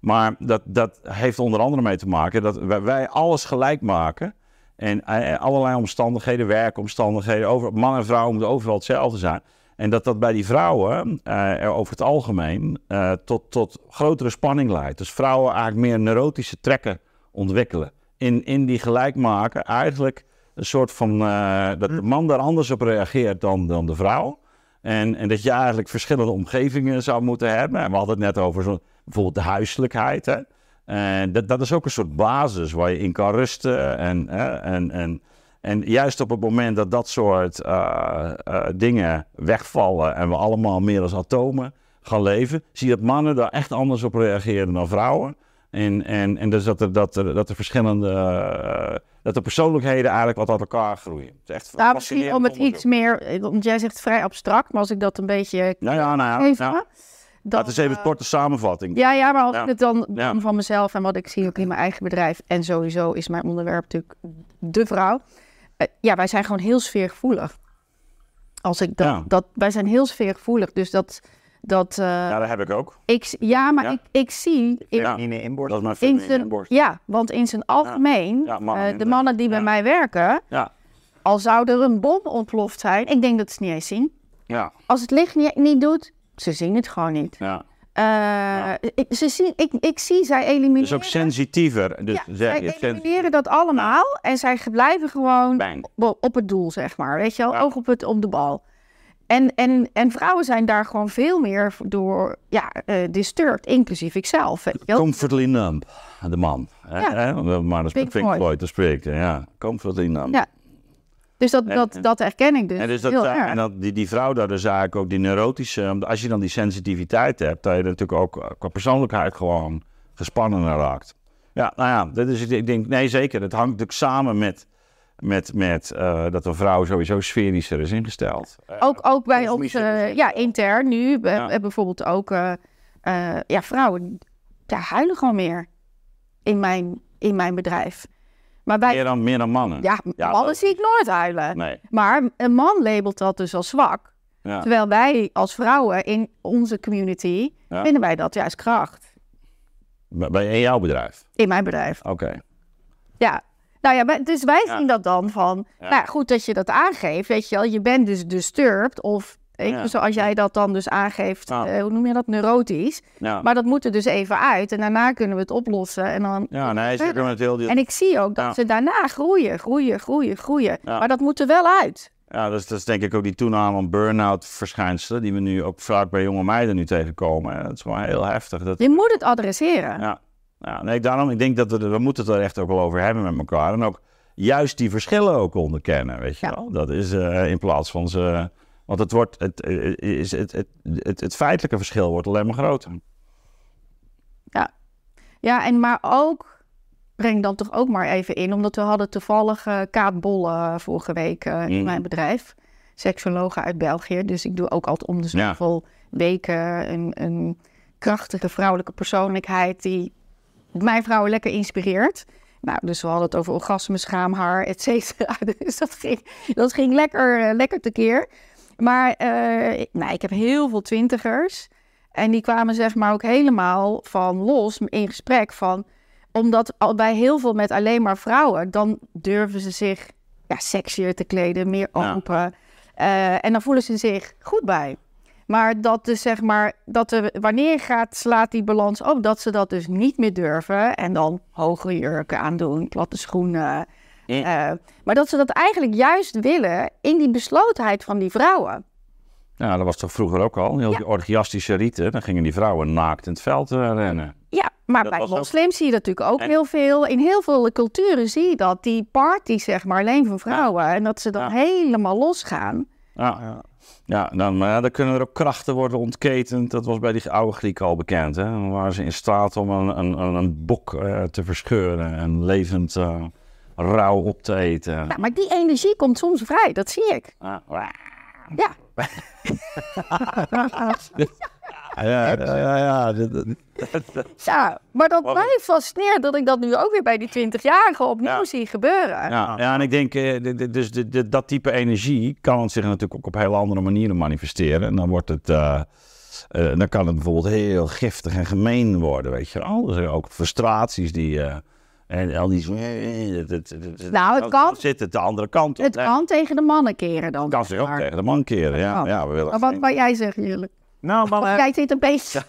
S3: Maar dat, dat heeft onder andere mee te maken dat wij, alles gelijk maken. En allerlei omstandigheden, werkomstandigheden, over, man en vrouw moeten overal hetzelfde zijn. En dat dat bij die vrouwen er over het algemeen tot, tot grotere spanning leidt. Dus vrouwen eigenlijk meer neurotische trekken ontwikkelen. In, in die gelijk maken eigenlijk een soort van... eh, dat de man daar anders op reageert dan, dan de vrouw. En, en dat je eigenlijk verschillende omgevingen zou moeten hebben. En we hadden het net over zo, bijvoorbeeld de huiselijkheid. Hè? En dat, dat is ook een soort basis waar je in kan rusten. En, hè, en, en, en juist op het moment dat dat soort eh, eh, dingen wegvallen en we allemaal meer als atomen gaan leven, zie je dat mannen daar echt anders op reageren dan vrouwen. En, en, en dus dat er, dat er, dat er verschillende, eh, dat de persoonlijkheden eigenlijk wat uit elkaar groeien. Het is echt
S1: Nou, misschien om het iets meer, eh, want jij zegt vrij abstract, maar als ik dat een beetje
S3: Nou ja, nou ja.
S1: even.
S3: Dat is even een korte samenvatting.
S1: Ja, ja, maar als
S3: Ja.
S1: ik het dan
S3: Ja.
S1: van mezelf en wat ik zie ook in mijn eigen bedrijf. En sowieso is mijn onderwerp natuurlijk de vrouw. Eh, ja, wij zijn gewoon heel sfeergevoelig. Als ik dat,
S3: Ja.
S1: dat wij zijn heel sfeergevoelig. Dus dat, dat eh,
S3: Ja, dat heb ik ook.
S1: ik, ja, maar
S3: Ja.
S1: Ik, ik zie in,
S3: Ja.
S4: In de inborst.
S3: Dat is mijn
S1: in
S3: feminine inborst.
S1: ja, want in zijn algemeen,
S3: Ja, mannen
S1: eh, de mannen die bij mij werken,
S3: Ja,
S1: al zou er een bom ontploft zijn, ik denk dat ze het niet eens zien.
S3: ja,
S1: Als het licht niet, niet doet, ze zien het gewoon niet.
S3: ja.
S1: Eh, ik, ze zien, ik, ik zie, zij elimineren...
S3: Dus ook sensitiever. Dus
S1: ja, zij elimineren dat allemaal en zij blijven gewoon op, op het doel, zeg maar. Weet je wel,
S3: Ja.
S1: oog op, het, op de bal. En, en, en vrouwen zijn daar gewoon veel meer door ja, eh, disturbed, inclusief ikzelf.
S3: Comfortably numb, de man.
S1: Ja.
S3: Hè? Maar dat is
S1: Pink Floyd.
S3: Dat spreekt. Ja, comfortably numb.
S1: Ja, Dus dat,
S3: En-
S1: dat, dat herken ik dus,
S3: En, dus dat,
S1: heel erg.
S3: en dat, die, die vrouw daar dus eigenlijk ook die neurotische... Als je dan die sensitiviteit hebt, dat je natuurlijk ook eh, qua persoonlijkheid gewoon gespannen raakt. Ja, nou ja, dat is, ik denk, nee zeker. Het hangt natuurlijk samen met, met, met eh, dat een vrouw sowieso sferischer is ingesteld.
S1: Ook, ook bij ons, eh, ja, intern nu, we
S3: Ja.
S1: bijvoorbeeld ook, eh, eh, ja, vrouwen, ja, huilen gewoon meer in mijn, in mijn bedrijf. Maar bij,
S3: meer, dan, meer dan mannen.
S1: ja,
S3: Ja,
S1: mannen
S3: dat-
S1: zie ik nooit huilen.
S3: Nee.
S1: Maar een man labelt dat dus als zwak.
S3: Ja.
S1: Terwijl wij als vrouwen in onze community,
S3: Ja.
S1: vinden wij dat juist kracht.
S3: Bij bij- in jouw bedrijf?
S1: In mijn bedrijf.
S3: Oké.
S1: Ja. Nou ja, dus wij
S3: Ja.
S1: zien dat dan van,
S3: Ja.
S1: nou goed dat je dat aangeeft, weet je wel. Je bent dus disturbed of,
S3: Ja.
S1: zoals jij dat dan dus aangeeft, eh, hoe noem je dat, neurotisch. Maar dat moet er dus even uit en daarna kunnen we het oplossen. En, dan...
S3: ja, nee, zeker met heel die...
S1: en ik zie ook dat ze daarna groeien, groeien, groeien, groeien. Maar dat moet er wel uit.
S3: Ja, dat is, dat is denk ik ook die toename van burn-out verschijnselen, die we nu ook vaak bij jonge meiden nu tegenkomen. Dat is gewoon heel heftig. Dat,
S1: Je moet het adresseren.
S3: ja, ja, nee, daarom, ik denk dat we, we moeten het er echt ook wel over hebben met elkaar. En ook juist die verschillen ook onderkennen, weet je
S1: Ja.
S3: wel. Dat is eh, in plaats van ze... Want het, wordt, het, eh, is, het, het, het, het feitelijke verschil wordt alleen maar groter.
S1: Ja. ja, en maar ook, breng dan toch ook maar even in, omdat we hadden toevallig eh Kaat Bolle eh, vorige week eh, in
S3: Mhm.
S1: mijn bedrijf. Seksologe uit België. Dus ik doe ook altijd om de
S3: Ja.
S1: zoveel weken een, een krachtige vrouwelijke persoonlijkheid die mijn vrouwen lekker inspireert. Nou, dus we hadden het over orgasme, schaamhaar, et cetera. Dus dat ging, dat ging lekker, eh, lekker tekeer. Maar nou, ik heb heel veel twintigers. En die kwamen zeg maar ook helemaal van los in gesprek van... Omdat bij heel veel met alleen maar vrouwen... dan durven ze zich ja, sexier te kleden, meer
S3: Ja.
S1: open. Eh, en dan voelen ze zich goed bij. Maar dat dus zeg maar, dat er, wanneer gaat, slaat die balans op, dat ze dat dus niet meer durven. En dan hogere jurken aandoen, platte schoenen. Eh, maar dat ze dat eigenlijk juist willen in die beslotenheid van die vrouwen.
S3: Ja, dat was toch vroeger ook al. Heel
S1: Ja.
S3: die orgiastische riten, dan gingen die vrouwen naakt in het veld eh, rennen.
S1: Ja, maar
S2: Dat
S1: bij
S2: ook-
S1: moslims zie je dat natuurlijk ook
S2: En-
S1: heel veel. In heel veel culturen zie je dat. Die parties, zeg maar, alleen voor vrouwen. En dat ze dan
S2: Ja.
S1: helemaal losgaan.
S3: Ja, ja. Dan, maar ja, dan kunnen er ook krachten worden ontketend. Dat was bij die oude Grieken al bekend. Hè? Dan waren ze in staat om een, een, een, bok eh, te verscheuren en levend eh, rauw op te eten.
S1: Ja, maar die energie komt soms vrij, dat zie ik.
S3: Ah.
S1: Ja.
S3: Ja, ja, ja.
S1: maar dat
S2: Wat-
S1: mij fascineert dat ik dat nu ook weer bij die 20-jarigen opnieuw
S2: Ja.
S1: zie gebeuren.
S3: Ja, ja, en ik denk, eh, dus dat type energie kan zich natuurlijk ook op hele andere manieren manifesteren. En dan wordt het, eh, eh, dan kan het bijvoorbeeld heel giftig en gemeen worden, weet je wel. Er zijn ook frustraties die, eh, en al die,
S1: Nou, het
S3: dan
S1: kan-
S3: zit het de andere kant op.
S1: Het
S3: hè.
S1: kan tegen de mannen keren dan.
S3: Het kan zich ook
S1: maar.
S3: tegen de man keren, ja.
S1: kan.
S3: ja we willen
S1: Maar wat wou jij zeggen, jullie?
S4: Nou, man,
S1: Of jij zit een beetje...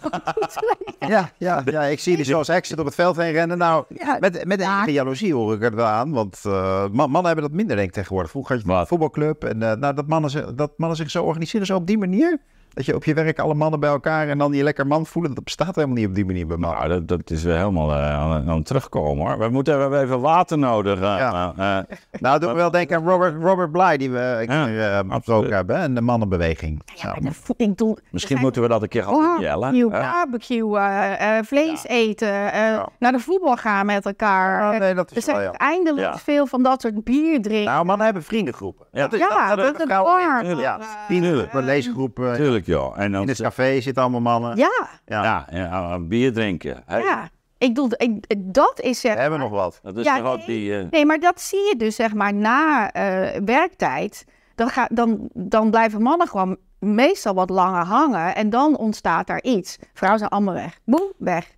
S4: Ja, ja, ja, ik zie die zoals exit op het veld heen rennen. Nou,
S1: Ja.
S4: met, met
S1: Ja.
S4: enige jaloezie hoor ik er wel aan. Want eh, man- mannen hebben dat minder denk ik tegenwoordig. Vroeger had je een voetbalclub. En eh, nou, dat, mannen, zich- dat mannen zich zo organiseren, zo op die manier. Dat je op je werk alle mannen bij elkaar en dan je lekker man voelen. Dat bestaat helemaal niet op die manier bij mannen.
S3: Nou, dat, dat is weer helemaal eh, aan, aan het terugkomen hoor. We moeten we hebben even water nodig. eh,
S4: Ja.
S3: eh, eh.
S4: Nou, doe me wel denken aan Robert, Robert Bly, die we een
S3: Ja,
S4: keer eh, besproken hebben. hè, En de mannenbeweging.
S1: Ja,
S4: Ja.
S1: de.
S3: Misschien moeten we dat een keer gaan doen, Jelle.
S1: Barbecue, eh, eh, vlees eten, eh, naar de voetbal gaan met elkaar.
S4: Oh, nee, dat
S1: er
S4: is wel,
S1: zijn
S4: ja.
S1: eindeloos
S3: Ja.
S1: veel van dat soort bier drinken.
S4: Nou, mannen hebben vriendengroepen.
S3: Ja.
S4: is-
S1: ja, dat,
S4: hebben
S1: is het
S4: vrouwen
S1: warm.
S4: niet. Ja,
S3: Joh. En dan,
S4: In het café zitten allemaal mannen.
S1: Ja,
S4: Ja.
S3: ja, ja, bier drinken. Hey,
S1: ja. Ik doe, ik, dat is zeg
S4: We hebben
S1: maar-
S4: nog wat.
S3: Dat is
S1: Ja,
S3: ook
S1: nee.
S3: die... eh,
S1: Nee, maar dat zie je dus zeg maar na eh, werktijd. Dan, ga, dan, dan blijven mannen gewoon meestal wat langer hangen. En dan ontstaat daar iets. Vrouwen zijn allemaal weg. Boem, weg.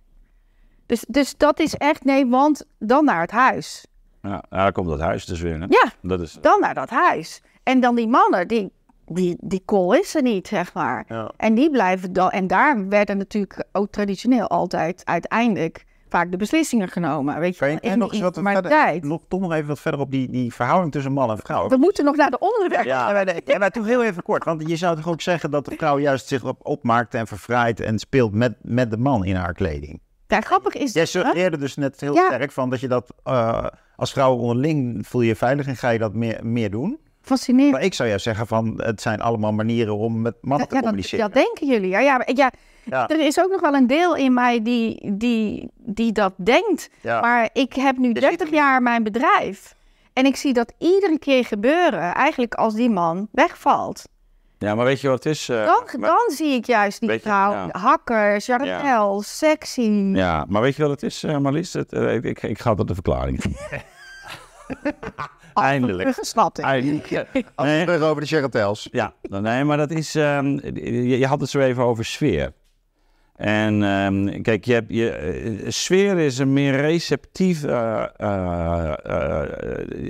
S1: Dus, dus dat is echt, nee, want dan naar het huis.
S3: ja, ja, dan komt dat huis dus weer. Hè?
S1: Ja,
S3: Dat is,
S1: dan naar dat huis. En dan die mannen, die, die, die kool is er niet, zeg maar.
S4: Ja.
S1: En die blijven dan. En daar werden natuurlijk ook traditioneel altijd uiteindelijk vaak de beslissingen genomen. Weet je, in
S4: nog eens wat verder, nog, toch nog even wat verder op die, die verhouding tussen man en vrouw?
S1: We moeten nog naar de onderwerp.
S4: Ja, maar, ja, maar toch heel even kort. Want je zou toch ook zeggen dat de vrouw juist zich op, opmaakt en vervrijdt en speelt met, met de man in haar kleding.
S1: Ja, grappig is
S4: Jij suggereerde dus net heel
S1: Ja.
S4: sterk van dat je dat eh, als vrouw onderling voel je je veilig en ga je dat meer, meer doen.
S1: Fascinerend.
S4: Maar ik zou juist zeggen van het zijn allemaal manieren om met mannen te
S1: Ja, dat,
S4: communiceren.
S1: dat denken jullie. Ja, ja, maar- ja,
S4: Ja.
S1: er is ook nog wel een deel in mij die, die, die dat denkt.
S4: Ja.
S1: Maar ik heb nu
S4: Je ziet
S1: 30 jaar mijn bedrijf. En ik zie dat iedere keer gebeuren, eigenlijk als die man wegvalt.
S3: ja, maar weet je wat het is? eh,
S1: Dan,
S3: maar-
S1: dan zie ik juist die
S3: Weet je,
S1: vrouw,
S3: ja.
S1: hakker, Chanel, sexy.
S3: Ja, maar weet je wat het is, eh, Marlies? Het, eh, ik, ik, ik ga tot de verklaring. Eindelijk. Eindelijk.
S4: Als we
S3: Nee.
S4: terug over de Charretels.
S3: Ja, nee, maar dat is. ehm, je, je had het zo even over sfeer. En ehm, kijk, je hebt, je, eh, sfeer is een meer receptief, eh, eh,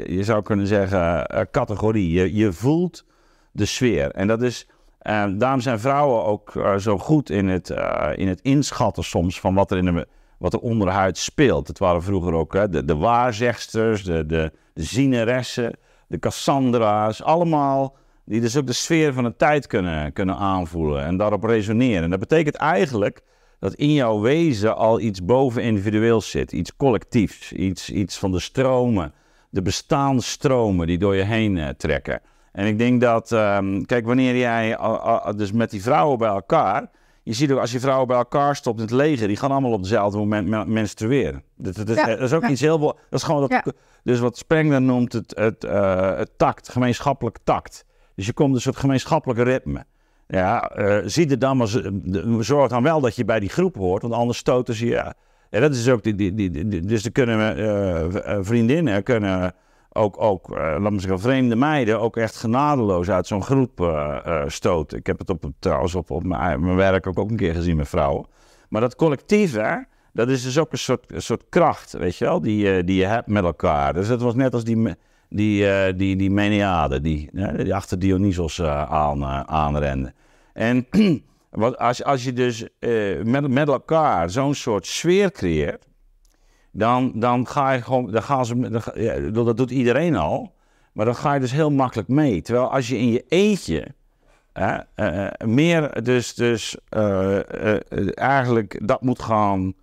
S3: je zou kunnen zeggen, categorie. Je, je voelt de sfeer. En dat is, eh, daarom zijn vrouwen ook zo goed in het, eh, in het inschatten soms van wat er, in de, wat er onderhuid speelt. Het waren vroeger ook hè, de, de waarzegsters, de, de, de zieneressen, de Cassandra's, allemaal die dus ook de sfeer van de tijd kunnen, kunnen aanvoelen en daarop resoneren. En dat betekent eigenlijk dat in jouw wezen al iets boven individueels zit, iets collectiefs, iets, iets van de stromen, de bestaanstromen die door je heen eh, trekken. En ik denk dat, ehm, kijk, wanneer jij dus met die vrouwen bij elkaar, je ziet ook als je vrouwen bij elkaar stopt in het leger, die gaan allemaal op hetzelfde moment men- menstrueren. Dat, dat, is-
S1: Ja,
S3: dat is ook
S1: ja.
S3: iets heel, dat is gewoon dat,
S1: Ja.
S3: dus wat Spengler noemt het, het, eh, het tact, gemeenschappelijk tact. Dus je komt een soort gemeenschappelijk ritme. Ja, eh zie er dan maar, zorg dan wel dat je bij die groep hoort, want anders stoten ze je. Ja, dat is ook die, die, die, die- dus er kunnen eh, eh, vriendinnen kunnen ook, ook eh, laat me zeggen, vreemde meiden ook echt genadeloos uit zo'n groep eh, eh, stoten. Ik heb het op, trouwens op, op mijn, mijn werk ook, ook een keer gezien met vrouwen. Maar dat collectief, hè, dat is dus ook een soort, een soort kracht, weet je wel, die, die je hebt met elkaar. Dus dat was net als die, die, die, die die, die achter Dionysos aan, aanrende. En wat, als, als je dus met, met elkaar zo'n soort sfeer creëert, dan, dan ga je gewoon, dan gaan ze, dat doet iedereen al, maar dan ga je dus heel makkelijk mee. Terwijl als je in je eentje hè, eh, eh, meer dus, dus eh, eigenlijk dat moet gaan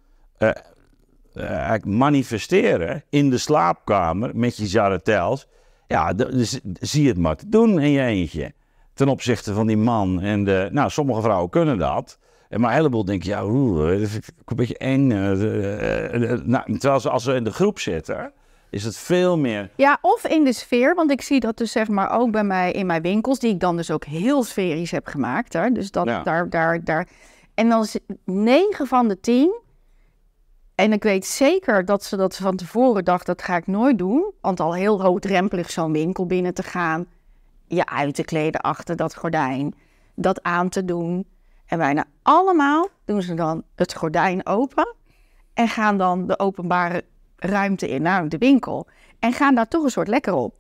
S3: manifesteren in de slaapkamer met je jarretels. Ja, dus zie het maar te doen in je eentje. Ten opzichte van die man. En de, nou, sommige vrouwen kunnen dat. En maar een heleboel denken, ja, oeh, dat vind ik een beetje eng. eh, eh, nou, terwijl ze als ze in de groep zitten, is het veel meer...
S1: Ja, of in de sfeer, want ik zie dat dus zeg maar ook bij mij in mijn winkels, die ik dan dus ook heel sferisch heb gemaakt. Hè? Dus dat
S3: Ja.
S1: daar, daar, daar. En dan is 9 van de 10. En ik weet zeker dat ze dat van tevoren dacht, dat ga ik nooit doen. Want al heel hoogdrempelig zo'n winkel binnen te gaan, je uit te kleden achter dat gordijn, dat aan te doen. En bijna allemaal doen ze dan het gordijn open en gaan dan de openbare ruimte in, naar de winkel. En gaan daar toch een soort lekker op.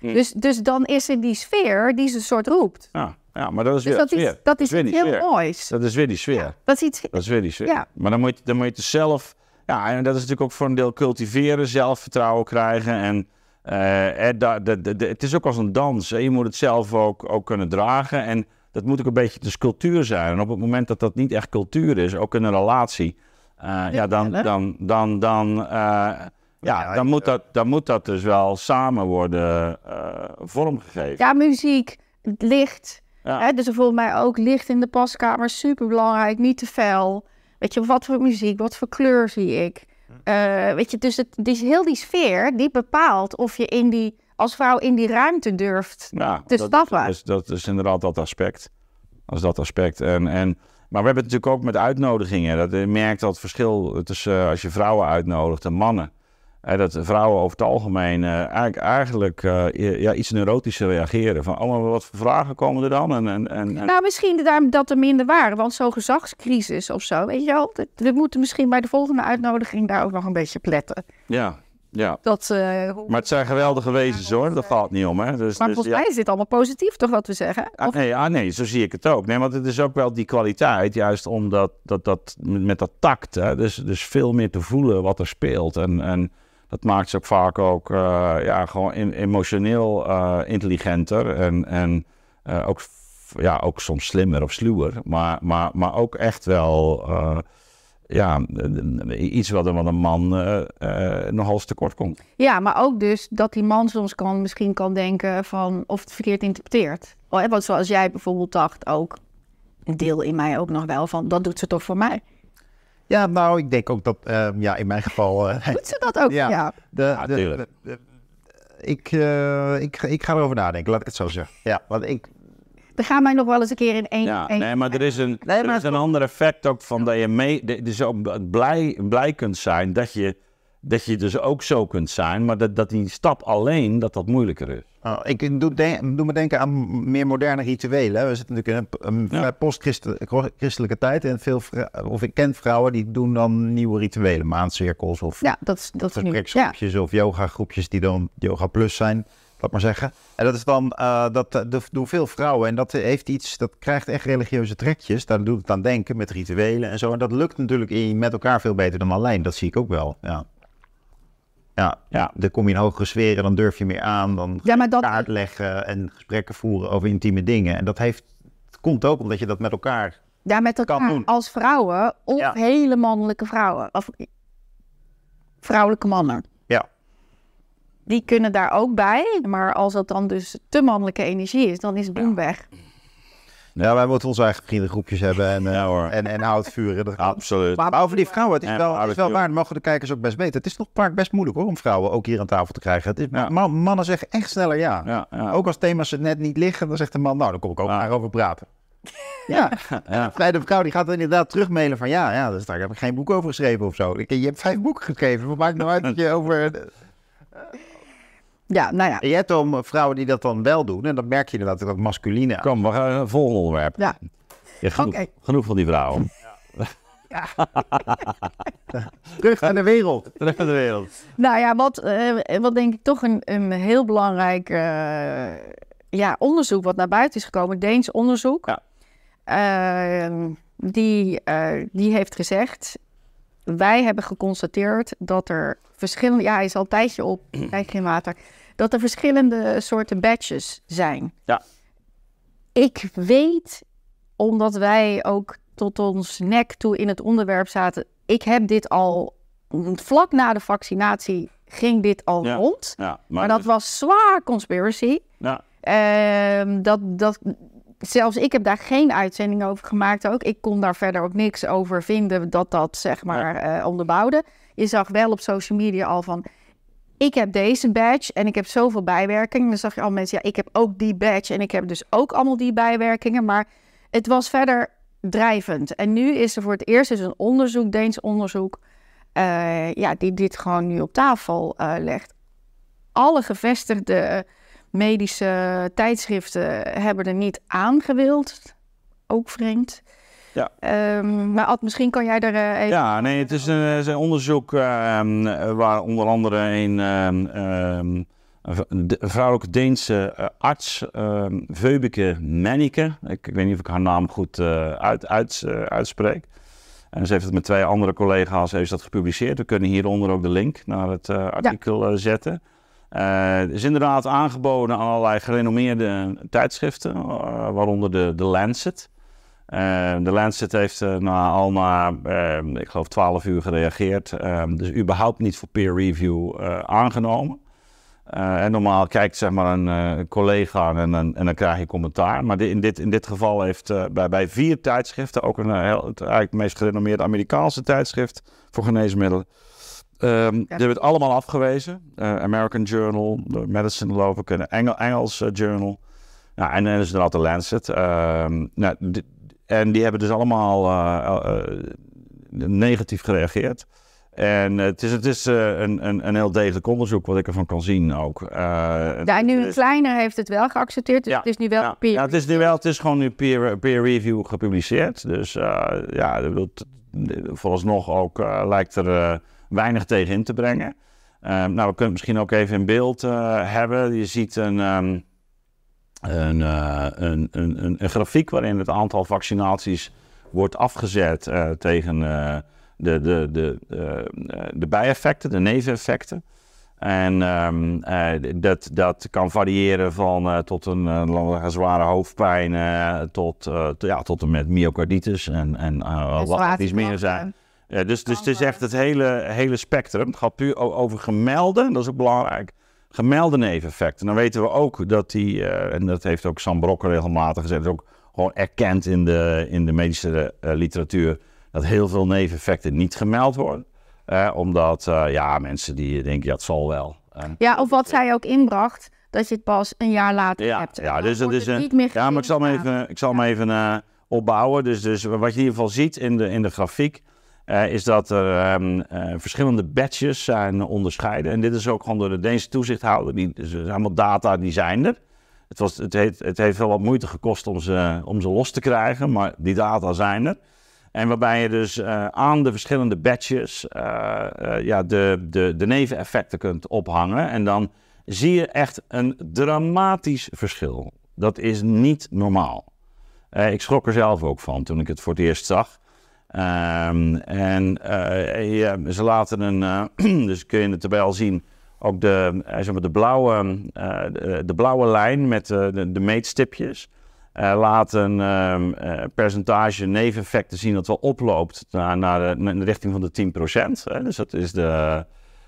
S1: Dus, dus dan is er die sfeer die ze een soort roept.
S3: Ja, ja maar dat is
S1: Dus
S3: weer
S1: dat
S3: sfeer.
S1: is, dat is
S3: weer
S1: iets
S3: die
S1: heel
S3: sfeer.
S1: moois.
S3: Dat is weer die sfeer.
S1: Dat is iets...
S3: Dat is weer die sfeer.
S1: Ja.
S3: Maar dan moet, je, dan moet je het zelf... Ja, en dat is natuurlijk ook voor een deel cultiveren, zelfvertrouwen krijgen. En eh, eh, de- het is ook als een dans. Hè. Je moet het zelf ook, ook kunnen dragen. En dat moet ook een beetje de cultuur zijn. En op het moment dat dat niet echt cultuur is, ook in een relatie... eh, ja, dan, dan, dan, dan, eh, ja,
S4: Ja,
S3: dan, moet dat, dan moet dat dus wel samen worden eh, vormgegeven.
S1: Ja, muziek, licht.
S3: Ja.
S1: Hè, dus er volgens mij ook licht in de paskamer. Super belangrijk, niet te fel. Weet je, wat voor muziek, wat voor kleur zie ik? Eh, weet je, dus het, dus heel die sfeer, die bepaalt of je in die, als vrouw in die ruimte durft.
S3: Ja,
S1: te
S3: dat,
S1: stappen.
S3: Dat is, dat is inderdaad dat aspect. Is dat aspect. En, en, maar we hebben het natuurlijk ook met uitnodigingen. Dat je merkt dat het verschil tussen eh, als je vrouwen uitnodigt en mannen. Eh, dat vrouwen over het algemeen eh, eigenlijk, eigenlijk ja, iets neurotischer reageren. Van, oh, maar wat voor vragen komen er dan? En, en, en,
S1: Nou, misschien dat er minder waren, want zo'n gezagscrisis of zo, weet je wel. dat- We moeten misschien bij de volgende uitnodiging daar ook nog een beetje pletten.
S3: ja, ja.
S1: Dat, eh,
S3: Maar het zijn geweldige wezens hoor, daar gaat het niet om. Hè? Dus,
S1: maar
S3: dus,
S1: volgens
S3: ja.
S1: mij is dit allemaal positief, toch wat we zeggen?
S3: Ah, nee, ah, nee, zo zie ik het ook. Nee, want het is ook wel die kwaliteit, juist omdat dat, dat, met, dat tact, hè, dus, dus veel meer te voelen wat er speelt. En, en dat maakt ze ook vaak ook eh, ja, gewoon em- emotioneel eh, intelligenter en, en eh, ook, ja, ook soms slimmer of sluwer. Maar, maar, maar ook echt wel eh, ja, eh, iets wat, een- wat een man eh eh nogal eens tekort komt.
S1: Ja, maar ook dus dat die man soms kan, misschien kan denken van of het verkeerd interpreteert. Oh, hè, Want zoals jij bijvoorbeeld dacht ook, een deel in mij ook nog wel van, dat doet ze toch voor mij.
S4: Ja, nou, ik denk ook dat, eh, ja, in mijn geval...
S1: Doet ze dat ook?
S4: Ja.
S1: Ja.
S4: de,
S3: Ja,
S4: de-
S3: tuurlijk.
S4: de- de- ik, eh, ik, ik ga erover nadenken, laat ik het zo zeggen. Ja, want ik...
S1: Er gaan mij nog wel eens een keer in één...
S3: Ja,
S1: één-
S3: nee, maar er is een,
S4: Nee,
S3: er is een ander effect ook van dat je mee, de- dus ook blij, blij kunt zijn dat je, dat je dus ook zo kunt zijn, maar dat, dat die stap alleen, dat dat moeilijker is.
S4: Oh, ik doe, doe me denken aan meer moderne rituelen. hè. We zitten natuurlijk in een, een
S3: Ja.
S4: post-christelijke tijd. En veel of ik ken vrouwen die doen dan nieuwe rituelen. Maancirkels of
S1: Ja, dat dat nu. Ja.
S4: of yoga groepjes die dan yoga plus zijn. Maar zeggen. En dat is dan, eh, dat doen veel vrouwen. En dat heeft iets, dat krijgt echt religieuze trekjes. Daar doe ik aan denken met rituelen en zo. En dat lukt natuurlijk in, met elkaar veel beter dan alleen. Dat zie ik ook wel. Ja. Ja,
S3: Ja.
S4: dan kom je in hogere sferen, dan durf je meer aan. Dan
S1: Ja, maar dat,
S4: kaart leggen en gesprekken voeren over intieme dingen. En dat heeft, het komt ook omdat je dat met elkaar...
S1: ja, met
S4: kan
S1: elkaar
S4: doen.
S1: als vrouwen of
S4: Ja.
S1: hele mannelijke vrouwen. Of vrouwelijke mannen. Die kunnen daar ook bij. Maar als dat dan dus te mannelijke energie is, dan is het boem weg.
S4: ja wij moeten onze eigen vriendengroepjes hebben en, eh,
S3: Ja, hoor.
S4: en, en vuren.
S3: Absoluut.
S4: Maar over die vrouwen, het is wel, het is wel waar, dat mogen de kijkers ook best weten. Het is nog vaak best moeilijk hoor, om vrouwen ook hier aan tafel te krijgen. Het is,
S3: Ja.
S4: mannen zeggen echt sneller ja.
S3: Ja, ja.
S4: Ook als thema's er net niet liggen, dan zegt de man, nou, dan kom ik ook
S3: Ja.
S4: maar over praten. Ja,
S3: Ja.
S4: bij de vrouw die gaat dan inderdaad terugmailen van ja, ja, dus daar heb ik geen boek over geschreven of zo. Ik- Je hebt vijf boeken geschreven, wat maakt nou uit dat je over...
S1: Ja, nou ja.
S4: En je hebt dan vrouwen die dat dan wel doen en dan merk je inderdaad dat masculine...
S3: Kom, we gaan naar het volgende onderwerp.
S1: Ja,
S3: Ja, genoeg, genoeg van die vrouwen.
S4: Terug naar de wereld.
S3: Terug naar de wereld.
S1: Nou ja, wat, eh, wat denk ik toch een, een heel belangrijk eh, ja, onderzoek wat naar buiten is gekomen, Deens onderzoek.
S3: Ja.
S1: Ehm, die, eh, die heeft gezegd, wij hebben geconstateerd dat er verschillende, ja hij is al een tijdje op, een tijdje in water, dat er verschillende soorten badges zijn.
S3: Ja.
S1: Ik weet, omdat wij ook tot ons nek toe in het onderwerp zaten, ik heb dit al, vlak na de vaccinatie ging dit al
S3: Ja.
S1: rond.
S3: Ja,
S1: Maar dat was zwaar conspiracy.
S3: Ja,
S1: Ehm, dat, dat, zelfs ik heb daar geen uitzending over gemaakt ook. Ik kon daar verder ook niks over vinden dat dat zeg maar eh, onderbouwde. Je zag wel op social media al van... Ik heb deze badge en ik heb zoveel bijwerkingen. Dan zag je al mensen, ja, ik heb ook die badge en ik heb dus ook allemaal die bijwerkingen. Maar het was verder drijvend. En nu is er voor het eerst dus een onderzoek, Deens onderzoek, eh, ja, die dit gewoon nu op tafel eh, legt. Alle gevestigde medische tijdschriften hebben er niet aangewild. Ook vreemd.
S3: Ja.
S1: Ehm, maar Ad, misschien kan jij er eh, even...
S3: Ja, nee, het is een, het is een onderzoek ehm, eh, waar onder andere een, ehm, een vrouwelijke Deense eh, arts, ehm Veubeke Menneke, ik, ik weet niet of ik haar naam goed eh, uit, uit, eh, uitspreek. En ze heeft het met twee andere collega's heeft dat gepubliceerd. We kunnen hieronder ook de link naar het eh, artikel eh, zetten. Eh, Het is inderdaad aangeboden aan allerlei gerenommeerde tijdschriften, eh, waaronder de, de Lancet. Eh, de Lancet heeft eh, na, al na, eh, ik geloof, 12 uur gereageerd. Eh, dus überhaupt niet voor peer review eh, aangenomen. Eh, en normaal kijkt zeg maar een eh, collega en, en, dan krijg je commentaar. Maar in, dit, in dit geval heeft eh, bij, bij vier tijdschriften, ook een eh, heel, het, eigenlijk meest gerenommeerde Amerikaanse tijdschrift voor geneesmiddelen. Ehm, Die hebben het allemaal afgewezen. Eh, American Journal, de Medicine geloof ik, en een Engel, Engels Journal. Nou, en dan is er altijd Lancet. Ehm, nou, en die hebben dus allemaal eh, eh, negatief gereageerd. En het is, het is een, een, een heel degelijk onderzoek wat ik ervan kan zien ook.
S1: Ja, en nu een kleiner heeft het wel geaccepteerd. Dus
S3: Ja,
S1: het is nu wel
S3: ja,
S1: peer.
S3: ja, het is nu wel, het is gewoon nu peer, peer review gepubliceerd. Dus ja, dat vooralsnog ook lijkt er weinig tegen in te brengen. Eh, nou, we kunnen het misschien ook even in beeld eh, hebben. Je ziet een, ehm, een, eh, een, een, een, een grafiek waarin het aantal vaccinaties wordt afgezet eh, tegen de, de, de, de bijeffecten, de neveneffecten. En ehm, eh, dat, dat kan variëren van tot een, zware hoofdpijn tot, ja, tot en met myocarditis en, en wat iets meer zijn. Ja, dus, dus het is echt het hele, hele spectrum. Het gaat puur over gemelde, dat is ook belangrijk, gemelde neveneffecten. Dan weten we ook dat die, eh, en dat heeft ook Sam Brokker regelmatig gezegd, is ook gewoon erkend in de, in de medische eh, literatuur, dat heel veel neveneffecten niet gemeld worden. Eh, omdat ja, mensen die denken, ja, het zal wel.
S1: Ja, of wat zij ook inbracht, dat je het pas een jaar later
S3: ja,
S1: hebt.
S3: Ja, dus dat is een.
S1: niet meer
S3: Ja, maar ik zal hem even, ik zal hem even opbouwen. Dus, dus wat je in ieder geval ziet in de, in de grafiek. Eh, is dat er ehm, eh, verschillende batches zijn onderscheiden. En dit is ook gewoon door de Deense toezichthouder. Die, dus allemaal data die zijn er. Het, was, het, heeft, het heeft wel wat moeite gekost om ze, om ze los te krijgen, maar die data zijn er. En waarbij je dus eh, aan de verschillende eh, ja, de, de, de neveneffecten kunt ophangen. En dan zie je echt een dramatisch verschil. Dat is niet normaal. Ik schrok er zelf ook van toen ik het voor het eerst zag. Ehm, en eh, ja, ze laten een, eh, dus kun je in de tabel zien, ook de, eh, zeg maar de, blauwe, de, blauwe lijn met de, de meetstipjes. laat een ehm, eh, percentage neveneffecten zien dat wel oploopt naar, naar, de, richting van de 10%. Hè. Dus dat is de,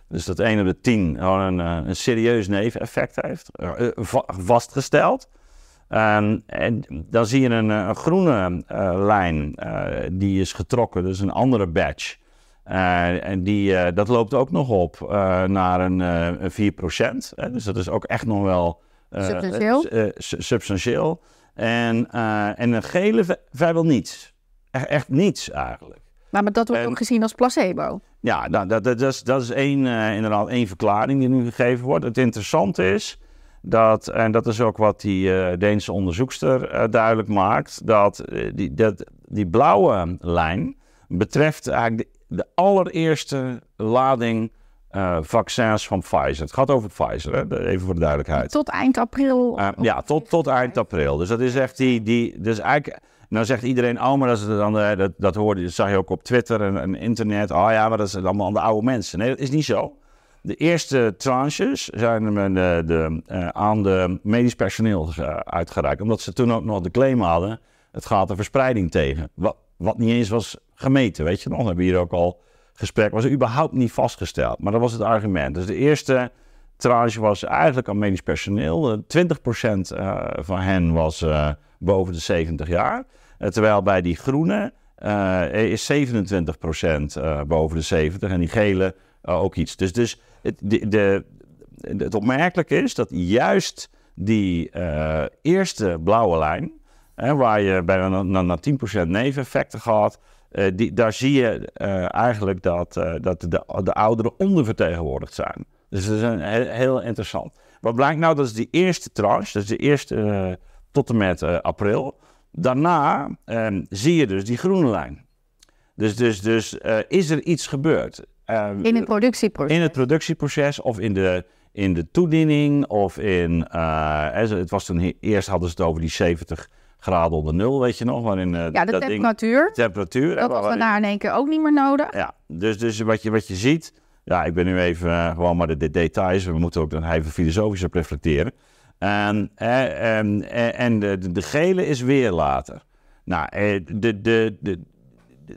S3: dus dat 1 op de 10 gewoon een, een serieus neveneffect heeft, va- vastgesteld. Ehm, en dan zie je een, eh, een groene eh, lijn, eh, die is getrokken, dus een andere badge. En die, dat loopt ook nog op naar een, eh, een 4%. Hè? Dus dat is ook echt nog wel
S1: Substantieel.
S3: su- substantieel. En, en een gele vrijwel niets. Echt, echt niets eigenlijk.
S1: Maar, maar dat wordt
S3: En-
S1: ook gezien als placebo.
S3: Ja, nou, dat, dat, dat is, dat is één, inderdaad één verklaring die nu gegeven wordt. Het interessante is dat, en dat is ook wat die eh, Deense onderzoekster eh, duidelijk maakt, dat, eh, die, dat die blauwe lijn betreft eigenlijk de, de allereerste lading vaccins van Pfizer. Het gaat over Pfizer, hè? even voor de duidelijkheid.
S1: Tot eind april.
S3: Uh, ja, tot, tot eind april. Dus dat is echt die. die dus eigenlijk. Nou zegt iedereen, oh, maar dat, is dan, dat, dat hoorde dat zag je ook op Twitter en, en internet. Oh ja, maar dat is allemaal aan de oude mensen. Nee, dat is niet zo. De eerste tranches zijn met de, de, eh, aan de medisch personeel eh, uitgereikt. Omdat ze toen ook nog de claim hadden, het gaat de verspreiding tegen. Wat, wat niet eens was gemeten, weet je nog? We hebben hier ook al gesprek, was er überhaupt niet vastgesteld. Maar dat was het argument. Dus de eerste tranche was eigenlijk aan medisch personeel. Eh, 20% eh, van hen was eh, boven de 70 jaar. Eh, terwijl bij die groene eh, is 27% eh, boven de 70 en die gele eh, ook iets. Dus, dus het, de, het opmerkelijke is dat juist die eh, eerste blauwe lijn, hè, waar je bij na, na, na 10% neveneffecten gehad, eh, die, daar zie je eh, eigenlijk dat, dat de, de ouderen ondervertegenwoordigd zijn. Dus dat is heel, heel interessant. Wat blijkt nou? Dat is die eerste tranche, dat is de eerste tot en met april. Daarna ehm, zie je dus die groene lijn. Dus, dus, dus is er iets gebeurd? Ehm,
S1: In het productieproces.
S3: in het productieproces of in de, in de toediening of in... eh, hè, het was toen, eerst hadden ze het over die 70 graden onder nul, weet je nog? Waarin, eh,
S1: ja, de
S3: dat ding-
S1: temperatuur.
S3: temperatuur. hè,
S1: Dat was daarna in één keer ook niet meer nodig.
S3: ja, dus, dus wat, je, wat je ziet, ja, ik ben nu even eh, gewoon maar de, de details, we moeten ook dan even filosofisch op reflecteren. En, eh, en, en, de, de, gele is weer later. Nou, eh, de, de, de,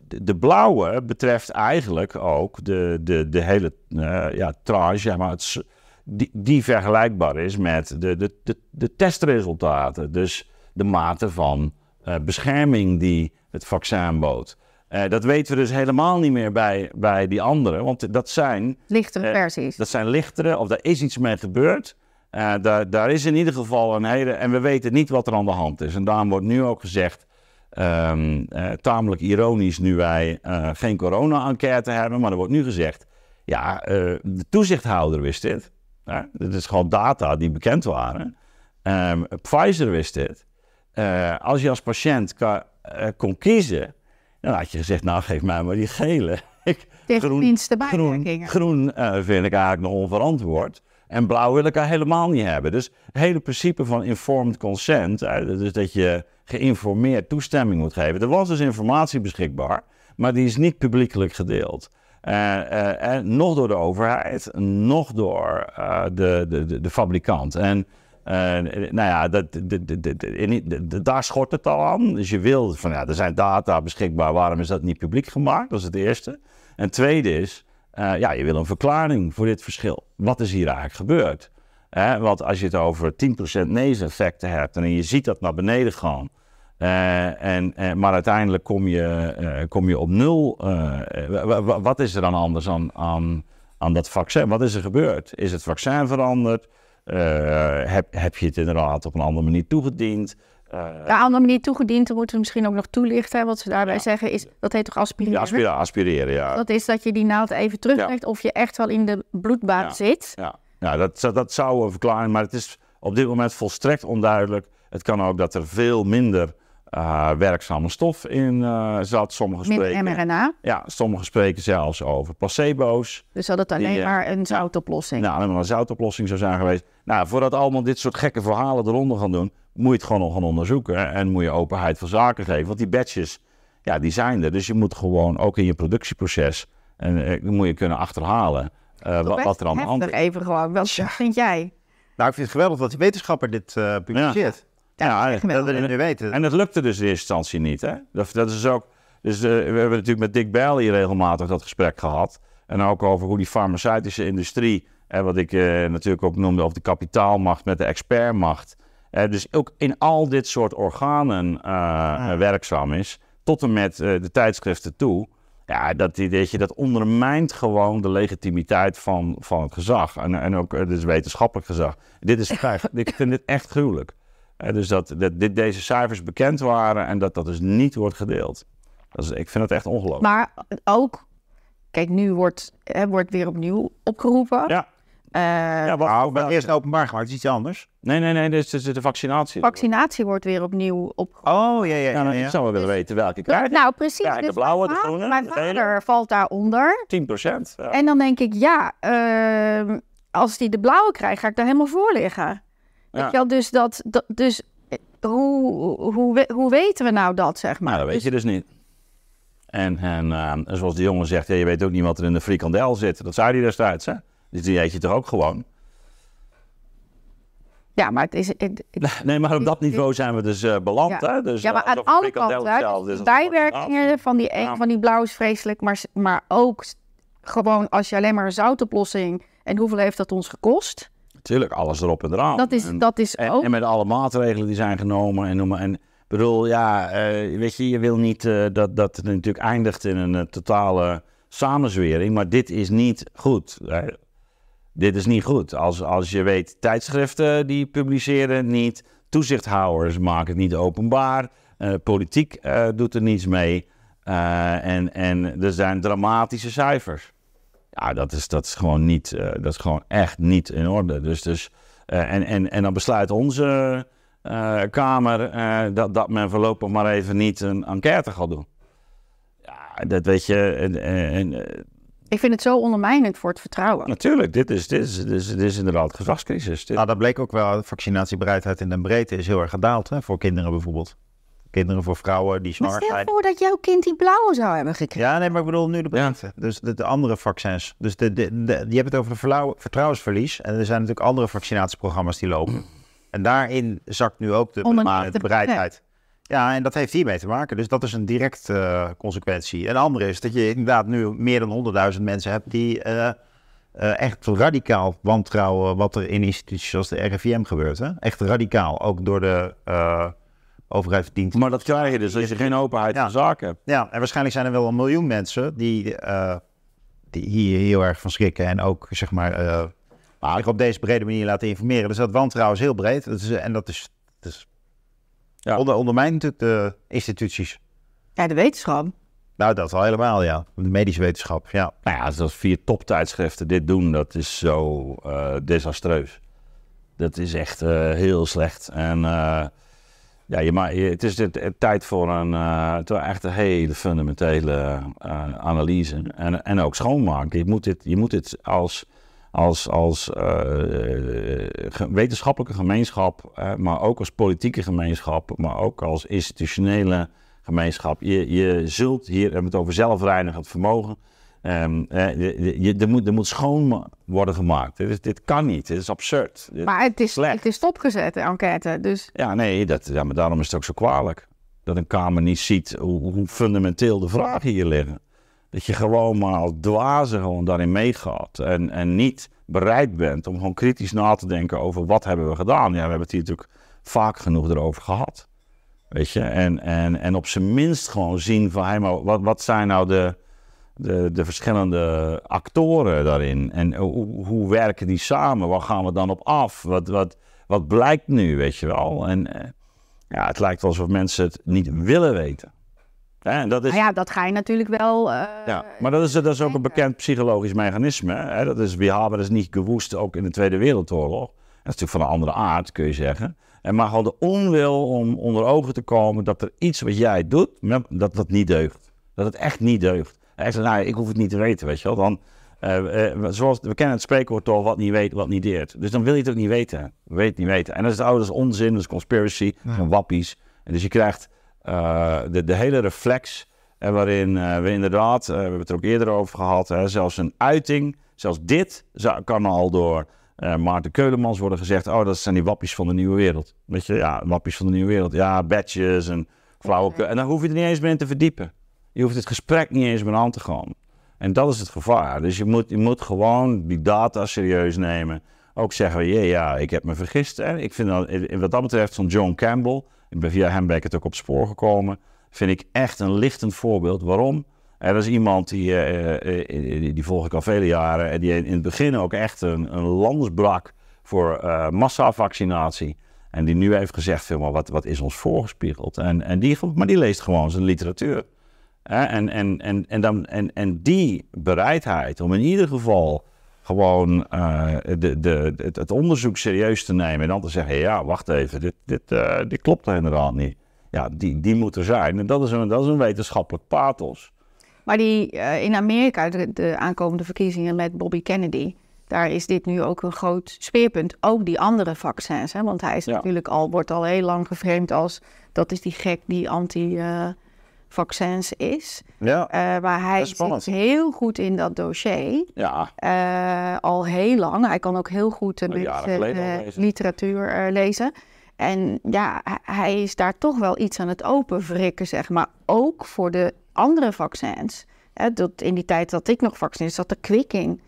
S3: de, de blauwe betreft eigenlijk ook de, de, de hele eh, ja, tranche, maar, het, die, die vergelijkbaar is met de, de, de, de testresultaten. Dus de mate van eh, bescherming die het vaccin bood. Eh, dat weten we dus helemaal niet meer bij, bij die anderen, want dat zijn,
S1: Lichtere versies.
S3: dat zijn lichtere, of daar is iets mee gebeurd. Daar, daar is in ieder geval een hele, en we weten niet wat er aan de hand is. En daarom wordt nu ook gezegd, eh, tamelijk ironisch nu wij eh, geen corona-enquête hebben, maar er wordt nu gezegd, ja, eh, de toezichthouder wist dit. Hè? Dit is gewoon data die bekend waren. Ehm, Pfizer wist dit. Als je als patiënt kon kiezen, dan had je gezegd, nou geef mij maar die gele. Ik, groen- groen, groen vind ik eigenlijk nog onverantwoord. En blauw wil ik er helemaal niet hebben. Dus het hele principe van informed consent, dus dat je geïnformeerd toestemming moet geven. Er was dus informatie beschikbaar, maar die is niet publiekelijk gedeeld. Eh, eh, en nog door de overheid, nog door de, de, de, fabrikant. En nou ja, dat, daar schort het al aan. Dus je wil van ja, er zijn data beschikbaar, waarom is dat niet publiek gemaakt? Dat is het eerste. En tweede is, eh, ja, je wil een verklaring voor dit verschil. Wat is hier eigenlijk gebeurd? Hè, want als je het over 10% neveneffecten hebt en je ziet dat naar beneden gaan, eh, en, eh, maar uiteindelijk kom je, kom je op nul. wa- wa- wat is er dan anders aan, aan, aan dat vaccin? Wat is er gebeurd? Is het vaccin veranderd? Heb, heb je het inderdaad op een andere manier toegediend? Eh,
S1: Ja, andere manier toegediend, dan moeten we misschien ook nog toelichten. Wat ze daarbij
S3: Ja.
S1: zeggen is, dat heet toch aspireren?
S3: ja, aspireren, aspireren, ja.
S1: Dat is dat je die naald even terugtrekt of je echt wel in de bloedbaan zit.
S3: Ja, ja dat, dat zou een verklaring, maar het is op dit moment volstrekt onduidelijk. Het kan ook dat er veel minder eh, werkzame stof in eh, zat. Sommigen
S1: Minder
S3: spreken,
S1: mRNA.
S3: ja, sommigen spreken zelfs over placebo's.
S1: Dus dat het alleen
S3: Die, eh,
S1: maar een zoutoplossing.
S3: Nou, alleen maar een zoutoplossing zou zijn geweest. Nou, voordat allemaal dit soort gekke verhalen eronder gaan doen, moet je het gewoon nog gaan onderzoeken. En moet je openheid van zaken geven. Want die batches, ja, die zijn er. Dus je moet gewoon ook in je productieproces, en eh, moet je kunnen achterhalen eh, wat, er aan de hand is.
S1: even gewoon. Wat vind jij?
S4: Nou, ik vind het geweldig dat die wetenschapper dit eh, publiceert.
S3: Ja, en-
S1: geweldig.
S4: Dat we dit nu weten.
S3: En dat lukte dus in eerste instantie niet. Hè? Dat, dat is ook, dus, eh, we hebben natuurlijk met Dick Bijl hier regelmatig dat gesprek gehad. En ook over hoe die farmaceutische industrie, hè, wat ik eh, natuurlijk ook noemde, over de kapitaalmacht met de expertmacht. dus ook in al dit soort organen eh, werkzaam is, tot en met eh, de tijdschriften toe. Ja, dat, je, dat ondermijnt gewoon de legitimiteit van, van het gezag. En, en ook het is wetenschappelijk gezag. Dit is, ik vind dit echt gruwelijk. Dus dat, dat dit, deze cijfers bekend waren en dat dat dus niet wordt gedeeld. Dat is, ik vind het echt ongelooflijk.
S1: Maar ook, kijk, nu wordt, hè, wordt weer opnieuw opgeroepen.
S3: Ja,
S1: Eh,
S3: ja
S4: Nou, maar eerst openbaar gemaakt, is iets anders.
S3: nee, nee, nee, dit is de vaccinatie.
S1: vaccinatie wordt weer opnieuw opgeroepen.
S4: Oh, ja, ja,
S3: Ja,
S4: ja.
S3: nou,
S4: ja.
S3: ik zou wel willen weten welke krijg je.
S1: Nou, precies.
S3: Ja, de
S1: Dus
S3: blauwe, de groene,
S1: Mijn
S3: de gele.
S1: vader valt daaronder.
S3: 10 procent. Ja.
S1: En dan denk ik, ja, ehm, als die de blauwe krijgt, ga ik daar helemaal voor liggen.
S3: Ja.
S1: wel, dus dat, dat dus eh, hoe, hoe, hoe weten we nou dat, zeg maar?
S3: Maar dat weet
S1: Dus-
S3: je dus niet. En, en, eh, en zoals de jongen zegt, ja, je weet ook niet wat er in de frikandel zit. Dat zei hij destijds, hè? Dus die eet je toch ook gewoon?
S1: Ja, maar het is... Het, het-
S3: Nee, maar op dat niveau zijn we dus eh, beland.
S1: Ja.
S3: Hè? Dus,
S1: ja, maar
S3: eh,
S1: aan alle kanten. dus bijwerkingen van die, een,
S3: Ja.
S1: van die blauw is vreselijk. Maar, maar ook gewoon als je alleen maar een zoutoplossing... En hoeveel heeft dat ons gekost?
S3: Natuurlijk, alles erop en eraan.
S1: Dat is,
S3: En-
S1: dat is
S3: En,
S1: ook...
S3: en met alle maatregelen die zijn genomen en noem maar. En ik bedoel, ja, eh, weet je, je wil niet eh, dat, dat het natuurlijk eindigt in een eh, totale samenzwering, maar dit is niet goed. dit is niet goed. Als, als je weet, tijdschriften die publiceren het niet, toezichthouders maken het niet openbaar, politiek doet er niets mee. en, en er zijn dramatische cijfers. Ja, dat is, dat is gewoon niet, eh, dat is gewoon echt niet in orde. Dus, dus, eh, en, en, en dan besluit onze eh, Kamer eh, dat, dat men voorlopig maar even niet een enquête gaat doen. Ja, dat weet je. En, en,
S1: Ik vind het zo ondermijnend voor het vertrouwen.
S3: natuurlijk, dit is, dit, is, dit, is, dit is inderdaad gezagscrisis. Dit-
S4: Nou, dat bleek ook wel. De vaccinatiebereidheid in de breedte is heel erg gedaald. Hè, voor kinderen bijvoorbeeld. Kinderen voor vrouwen die
S1: Maar
S4: zwanger
S1: stel
S4: zijn.
S1: voor dat jouw kind die blauwe zou hebben gekregen.
S4: Ja, nee, maar ik bedoel nu de. Dus de, de andere vaccins. Dus de, de, de- je hebt het over de vertrouwensverlies. En er zijn natuurlijk andere vaccinatieprogramma's die lopen. En daarin zakt nu ook de, maar de bereidheid. Ja, en dat heeft hiermee te maken. Dus dat is een direct eh, consequentie. Een andere is dat je inderdaad nu meer dan 100.000 mensen hebt die eh, eh, echt radicaal wantrouwen wat er in instituties zoals de RIVM gebeurt. Hè? Echt radicaal, ook door de eh overheid verdient.
S3: Maar dat krijg je dus als je geen openheid
S4: Ja.
S3: van zaken hebt.
S4: Ja, en waarschijnlijk zijn er wel een miljoen mensen die, eh, die hier heel erg van schrikken. En ook, zeg maar, eh, zich op deze brede manier laten informeren. Dus dat wantrouwen is heel breed. Dat is, en dat is, dat is
S3: Ja.
S4: onder, ondermijnt natuurlijk de instituties.
S1: Ja, de wetenschap.
S4: Nou, dat al helemaal, ja. De medische wetenschap, ja.
S3: Nou ja, als vier toptijdschriften dit doen, dat is zo eh, desastreus. Dat is echt eh, heel slecht. En eh, ja, je, ma- je- het is het tijd voor een toch echt een hele fundamentele eh, analyse. En, en ook schoonmaken. Je moet dit, je moet dit als, als, als eh, wetenschappelijke gemeenschap, maar ook als politieke gemeenschap, maar ook als institutionele gemeenschap. Je, je zult hier, we hebben het over zelfreinigend vermogen. Je, je- er, moet, er moet schoon worden gemaakt. Dit, is- dit kan niet. Dit is absurd. Dit-
S1: Maar het is,
S3: Slecht.
S1: het is stopgezet, de enquête. Dus
S3: ja, nee, dat, ja, maar daarom is het ook zo kwalijk. Dat een Kamer niet ziet hoe, hoe fundamenteel de vragen hier liggen. Dat je gewoon maar als dwaze gewoon daarin meegaat. En, en niet bereid bent om gewoon kritisch na te denken over wat hebben we gedaan. Ja, we hebben het hier natuurlijk vaak genoeg erover gehad. Weet je, en, en, en op zijn minst gewoon zien van, hey, maar wat, wat zijn nou de, de, de verschillende actoren daarin? En hoe, hoe werken die samen? Waar gaan we dan op af? Wat, wat, wat blijkt nu, weet je wel? En eh, ja, het lijkt alsof mensen het niet willen weten. Hè, en dat is,
S1: nou ja, dat ga je natuurlijk wel... eh,
S3: ja, maar dat is, dat is ook een bekend psychologisch mechanisme. Hè? Dat is, we hebben dus niet gewoest, ook in de Tweede Wereldoorlog. Dat is natuurlijk van een andere aard, kun je zeggen. En maar gewoon de onwil om onder ogen te komen dat er iets wat jij doet, dat dat niet deugt. Dat het echt niet deugt. Hij zegt, nou, ik hoef het niet te weten, weet je wel. Dan, eh, eh, zoals, we kennen het spreekwoord toch, wat niet weet, wat niet deert. Dus dan wil je het ook niet weten. We weten het niet weten. En dat is het oude, dat is onzin, dat is conspiracy, zijn wappies. En dus je krijgt eh, de, de hele reflex en waarin eh, we inderdaad, eh, we hebben het er ook eerder over gehad, hè, zelfs een uiting, zelfs dit zou, kan al door eh, Maarten Keulemans worden gezegd, oh dat zijn die wappies van de nieuwe wereld. Weet je, ja, wappies van de nieuwe wereld. Ja, badges en flauwekul. En dan hoef je er niet eens meer in te verdiepen. Je hoeft het gesprek niet eens meer aan te gaan. En dat is het gevaar. Dus je moet, je moet gewoon die data serieus nemen. Ook zeggen, ja, ja ik heb me vergist. Hè. Ik vind dat, wat dat betreft, zo'n John Campbell, ik ben via hem het ook op spoor gekomen, vind ik echt een lichtend voorbeeld. Waarom? Er is iemand die, eh, eh, eh, die, die volg ik al vele jaren, en die in het begin ook echt een, een lans brak voor eh, massavaccinatie. En die nu heeft gezegd, wat, wat is ons voorgespiegeld? En, en die, maar die leest gewoon zijn literatuur. En, en, en, en, dan, en, en die bereidheid om in ieder geval gewoon eh, de, de, het, het onderzoek serieus te nemen en dan te zeggen, ja, wacht even, dit, dit, eh, dit klopt inderdaad niet. Ja, die, die moet er zijn. En dat is een, dat is een wetenschappelijk pathos.
S1: Maar die, eh, in Amerika, de, de aankomende verkiezingen met Bobby Kennedy, daar is dit nu ook een groot speerpunt. Ook die andere vaccins, hè? want hij is
S3: Ja.
S1: natuurlijk al, wordt al heel lang geframed als, dat is die gek die anti... eh, vaccins is.
S4: Ja,
S1: Eh, maar hij
S4: is spannend.
S1: zit heel goed in dat dossier.
S3: Ja,
S1: eh, al heel lang. Hij kan ook heel goed eh,
S3: lezen.
S1: literatuur eh, lezen. En ja, hij- hij is daar toch wel iets aan het openwrikken, zeg maar. Ook voor de andere vaccins. Dat in die tijd dat ik nog vaccineerde, zat de kwikking.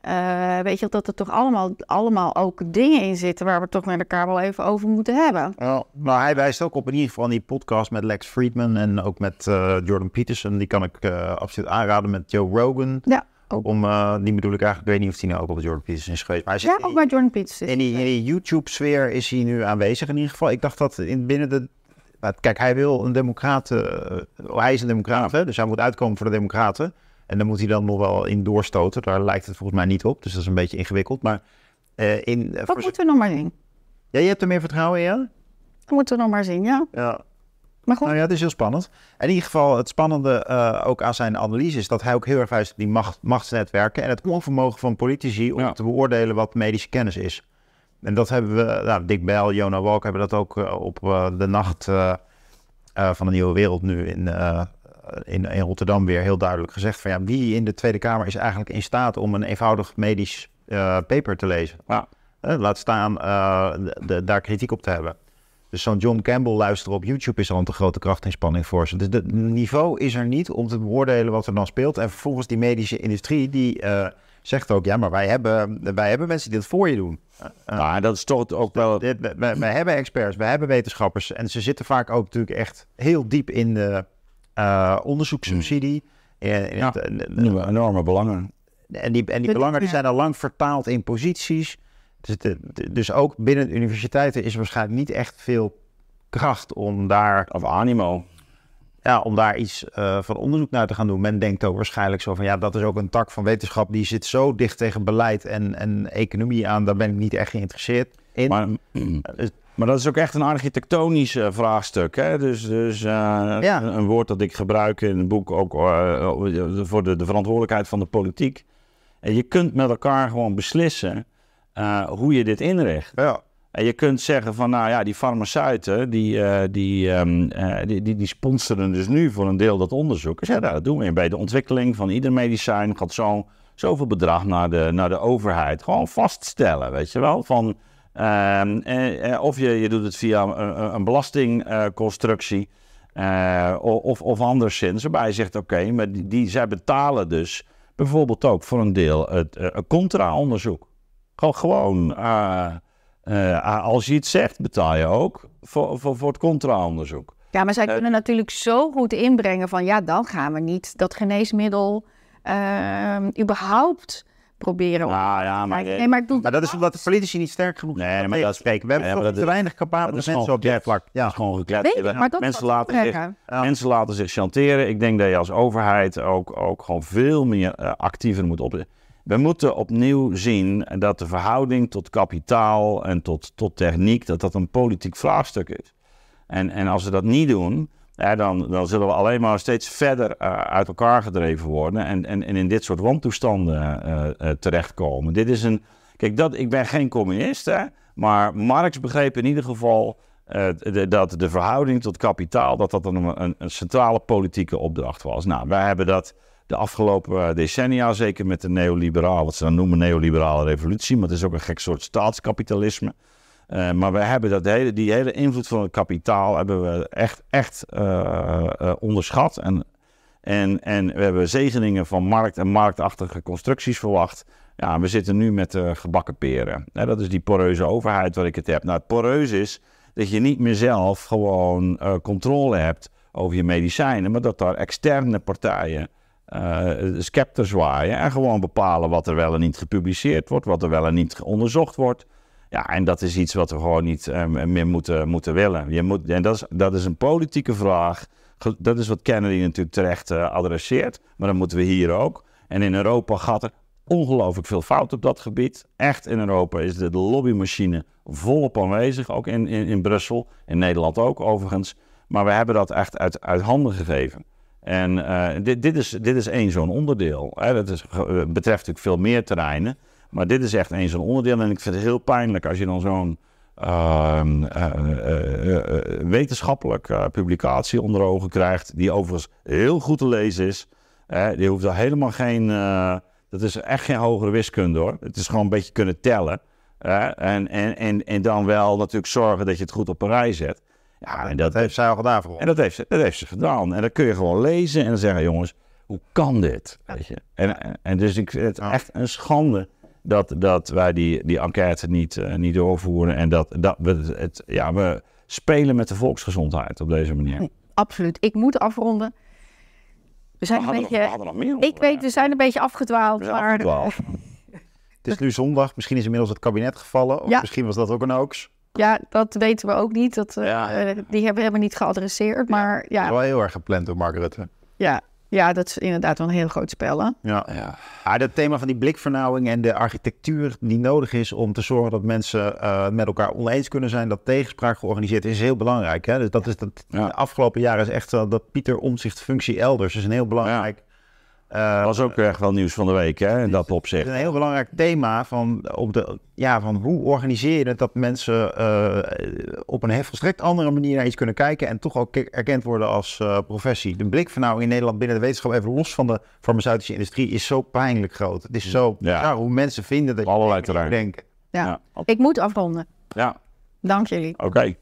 S1: Eh, weet je, dat er toch allemaal, allemaal ook dingen in zitten... waar we toch met elkaar wel even over moeten hebben.
S4: Ja, maar hij wijst ook op in ieder geval die podcast met Lex Friedman en ook met eh, Jordan Peterson. Die kan ik eh, absoluut aanraden met Joe Rogan.
S1: Ja, ook,
S4: Om, die bedoel ik eigenlijk, ik weet niet of hij nou ook op Jordan Peterson is geweest. Maar hij zit
S1: ja, ook bij Jordan Peterson.
S4: in die, YouTube-sfeer is hij nu aanwezig in ieder geval. Ik dacht dat in binnen de... Kijk, hij wil een democrat... eh, hij is een democrat, hè, dus hij moet uitkomen voor de democraten. En dan moet hij dan nog wel in doorstoten. Daar lijkt het volgens mij niet op, dus dat is een beetje ingewikkeld. Maar eh, in... eh,
S1: Wat
S4: voor-
S1: moeten we nog maar zien?
S4: Ja, je hebt er meer vertrouwen in, ja?
S1: Dat moeten we nog maar zien, ja.
S4: Ja.
S1: Maar goed,
S4: Nou ja, het is heel spannend. In ieder geval, het spannende eh, ook aan zijn analyse is dat hij ook heel erg wijst op die macht, machtsnetwerken en het onvermogen van politici om
S3: Ja.
S4: te beoordelen wat medische kennis is. En dat hebben we, nou, Dick Bell, Jonah Walk hebben dat ook op eh, de nacht eh, eh, van de Nieuwe Wereld nu in, eh, in, in Rotterdam weer heel duidelijk gezegd. Van ja, wie in de Tweede Kamer is eigenlijk in staat om een eenvoudig medisch eh, paper te lezen?
S3: Ja.
S4: Eh, laat staan eh, de- de- daar kritiek op te hebben. Dus zo'n John Campbell luisteren op YouTube is al een te grote krachtinspanning voor ze. Dus het niveau is er niet om te beoordelen wat er dan speelt. En vervolgens die medische industrie die zegt ook... ja, maar wij hebben, wij hebben mensen die dat voor je doen.
S3: nou, dat is toch ook wel...
S4: Dit, wij hebben experts, wij hebben wetenschappers. En ze zitten vaak ook natuurlijk echt heel diep in de eh, onderzoekssubsidie. En, in
S3: Ja.
S4: het- en-
S3: enorme belangen.
S4: en die, en die belangen zijn al lang vertaald in posities. Dus, de- de- dus ook binnen de universiteiten is er waarschijnlijk niet echt veel kracht om daar,
S3: Of animo.
S4: ja, om daar iets eh, van onderzoek naar te gaan doen. Men denkt ook waarschijnlijk zo van ja, dat is ook een tak van wetenschap die zit zo dicht tegen beleid en, en economie aan. Daar ben ik niet echt geïnteresseerd in.
S3: Maar,
S4: Dus-
S3: maar dat is ook echt een architectonisch eh, vraagstuk. Hè? Dus, dus eh,
S4: Ja.
S3: een, een woord dat ik gebruik in het boek ook eh, voor de, de verantwoordelijkheid van de politiek. En je kunt met elkaar gewoon beslissen hoe je dit inricht.
S4: ja.
S3: En je kunt zeggen van, nou ja, die farmaceuten, die, die, ehm, eh, die, die, die sponsoren dus nu voor een deel dat onderzoek. Dus ja, dat doen we. Bij de ontwikkeling van ieder medicijn gaat zo, zoveel bedrag naar de, naar de overheid. Gewoon vaststellen, weet je wel. Van, ehm, eh, eh, of je, je doet het via een, een- belastingconstructie. eh, of, of anderszins, waarbij je zegt, oké, maar die, die, zij betalen dus bijvoorbeeld ook voor een deel het contra-onderzoek. Gewoon, gewoon als je iets zegt, betaal je ook voor, voor, voor het contra-onderzoek.
S1: Ja, maar zij kunnen natuurlijk zo goed inbrengen van ja, dan gaan we niet dat geneesmiddel ehm, überhaupt proberen. op-
S3: Nou ja, maar,
S1: Maar, nee, maar ik bedoel,
S4: Maar dat is omdat de politici niet sterk genoeg
S3: Nee,
S4: zijn om
S3: maar dat-
S4: spreken. We hebben
S3: nee, dat
S4: te weinig capabele
S3: dat is
S4: mensen
S3: gewoon
S4: op dit
S3: gekletst.
S4: vlak. Ja.
S3: Dat is gewoon Je
S1: maar dat
S3: mensen, laten zich.
S4: Ja.
S3: mensen laten zich chanteren. Ik denk dat je als overheid ook, ook gewoon veel meer eh, actiever moet op. We moeten opnieuw zien dat de verhouding tot kapitaal en tot, tot techniek, dat dat een politiek vraagstuk is. En, en als we dat niet doen, dan, dan zullen we alleen maar steeds verder eh, uit elkaar gedreven worden en, en, en in dit soort wantoestanden eh, eh, terechtkomen. Dit is een. Kijk, dat, ik ben geen communist, hè, maar Marx begreep in ieder geval dat de verhouding tot kapitaal dat dat een, een, centrale politieke opdracht was. Nou, wij hebben dat de afgelopen decennia, zeker met de neoliberaal, wat ze dan noemen neoliberale revolutie, maar het is ook een gek soort staatskapitalisme. Eh, maar we hebben dat hele, die hele invloed van het kapitaal hebben we echt, echt eh, eh, onderschat. En, en, en we hebben zegeningen van markt en marktachtige constructies verwacht. Ja, we zitten nu met gebakken peren. Dat is die poreuze overheid waar ik het heb. Nou, het poreus is dat je niet meer zelf gewoon controle hebt over je medicijnen, maar dat daar externe partijen scepter zwaaien en gewoon bepalen wat er wel en niet gepubliceerd wordt, wat er wel en niet onderzocht wordt. Ja, en dat is iets wat we gewoon niet eh, meer moeten, moeten willen. Je moet, en dat is, dat is een politieke vraag. Dat is wat Kennedy natuurlijk terecht eh, adresseert. Maar dat moeten we hier ook. En in Europa gaat er ongelooflijk veel fout op dat gebied. Echt in Europa is de, lobbymachine volop aanwezig. Ook in, in, Brussel. In Nederland ook overigens. Maar we hebben dat echt uit, uit handen gegeven. En eh, dit, dit, is, dit is één zo'n onderdeel. Hè. Dat is, eh, betreft natuurlijk veel meer terreinen. Maar dit is echt één zo'n onderdeel. En ik vind het heel pijnlijk als je dan zo'n ehm, eh, eh, eh, wetenschappelijk eh, publicatie onder ogen krijgt, die overigens heel goed te lezen is. Hè, die hoeft er helemaal geen, eh, dat is echt geen hogere wiskunde hoor. Het is gewoon een beetje kunnen tellen. hè, en, en, en, en dan wel natuurlijk zorgen dat je het goed op een rij zet. Ja, en
S4: Dat
S3: dat,
S4: heeft zij al gedaan voor ons.
S3: en dat heeft, ze, dat heeft ze gedaan. En dan kun je gewoon lezen en dan zeggen, jongens, hoe kan dit? Weet je? En, en, en dus ik vind het echt een schande dat, dat wij die, die enquête niet, eh, niet doorvoeren. En dat, dat we, het, ja, we spelen met de volksgezondheid op deze manier.
S1: Absoluut. Ik moet afronden. We zijn
S3: We
S1: een
S3: hadden, nog, we
S1: beetje...
S3: hadden nog meer
S1: Ik weet, we zijn een beetje afgedwaald.
S3: We zijn
S1: Maar
S3: afgedwaald.
S4: Het is nu zondag, misschien is inmiddels het kabinet gevallen. Of
S1: Ja.
S4: misschien was dat ook een hoax.
S1: ja, dat weten we ook niet. Dat, eh,
S3: Ja.
S1: eh, die hebben we helemaal niet geadresseerd. Maar
S4: Dat is
S1: ja,
S4: wel heel erg gepland door Mark Rutte.
S1: ja, ja, dat is inderdaad wel een heel groot spel. Hè?
S4: Ja.
S3: Ja.
S4: Ah, dat thema van die blikvernauwing en de architectuur die nodig is om te zorgen dat mensen eh, met elkaar oneens kunnen zijn, dat tegenspraak georganiseerd is, is heel belangrijk. Hè? Dus dat is dat,
S3: Ja.
S4: de afgelopen jaren is echt dat Pieter Omzicht functie elders is een heel belangrijk. Eh,
S3: Dat was ook echt wel nieuws van de week, hè, in dat
S4: Het
S3: opzicht.
S4: is een heel belangrijk thema van, op de, ja, van hoe organiseer je het dat mensen eh, op een volstrekt andere manier naar iets kunnen kijken en toch ook erkend worden als eh, professie. De blikvernauwing in Nederland binnen de wetenschap, even los van de farmaceutische industrie, is zo pijnlijk groot. Het is zo
S3: Ja.
S4: hoe mensen vinden dat
S3: allerlei
S4: je
S3: terreinen.
S4: denken.
S1: Ja. Ik moet afronden.
S3: ja
S1: Dank jullie.
S3: oké.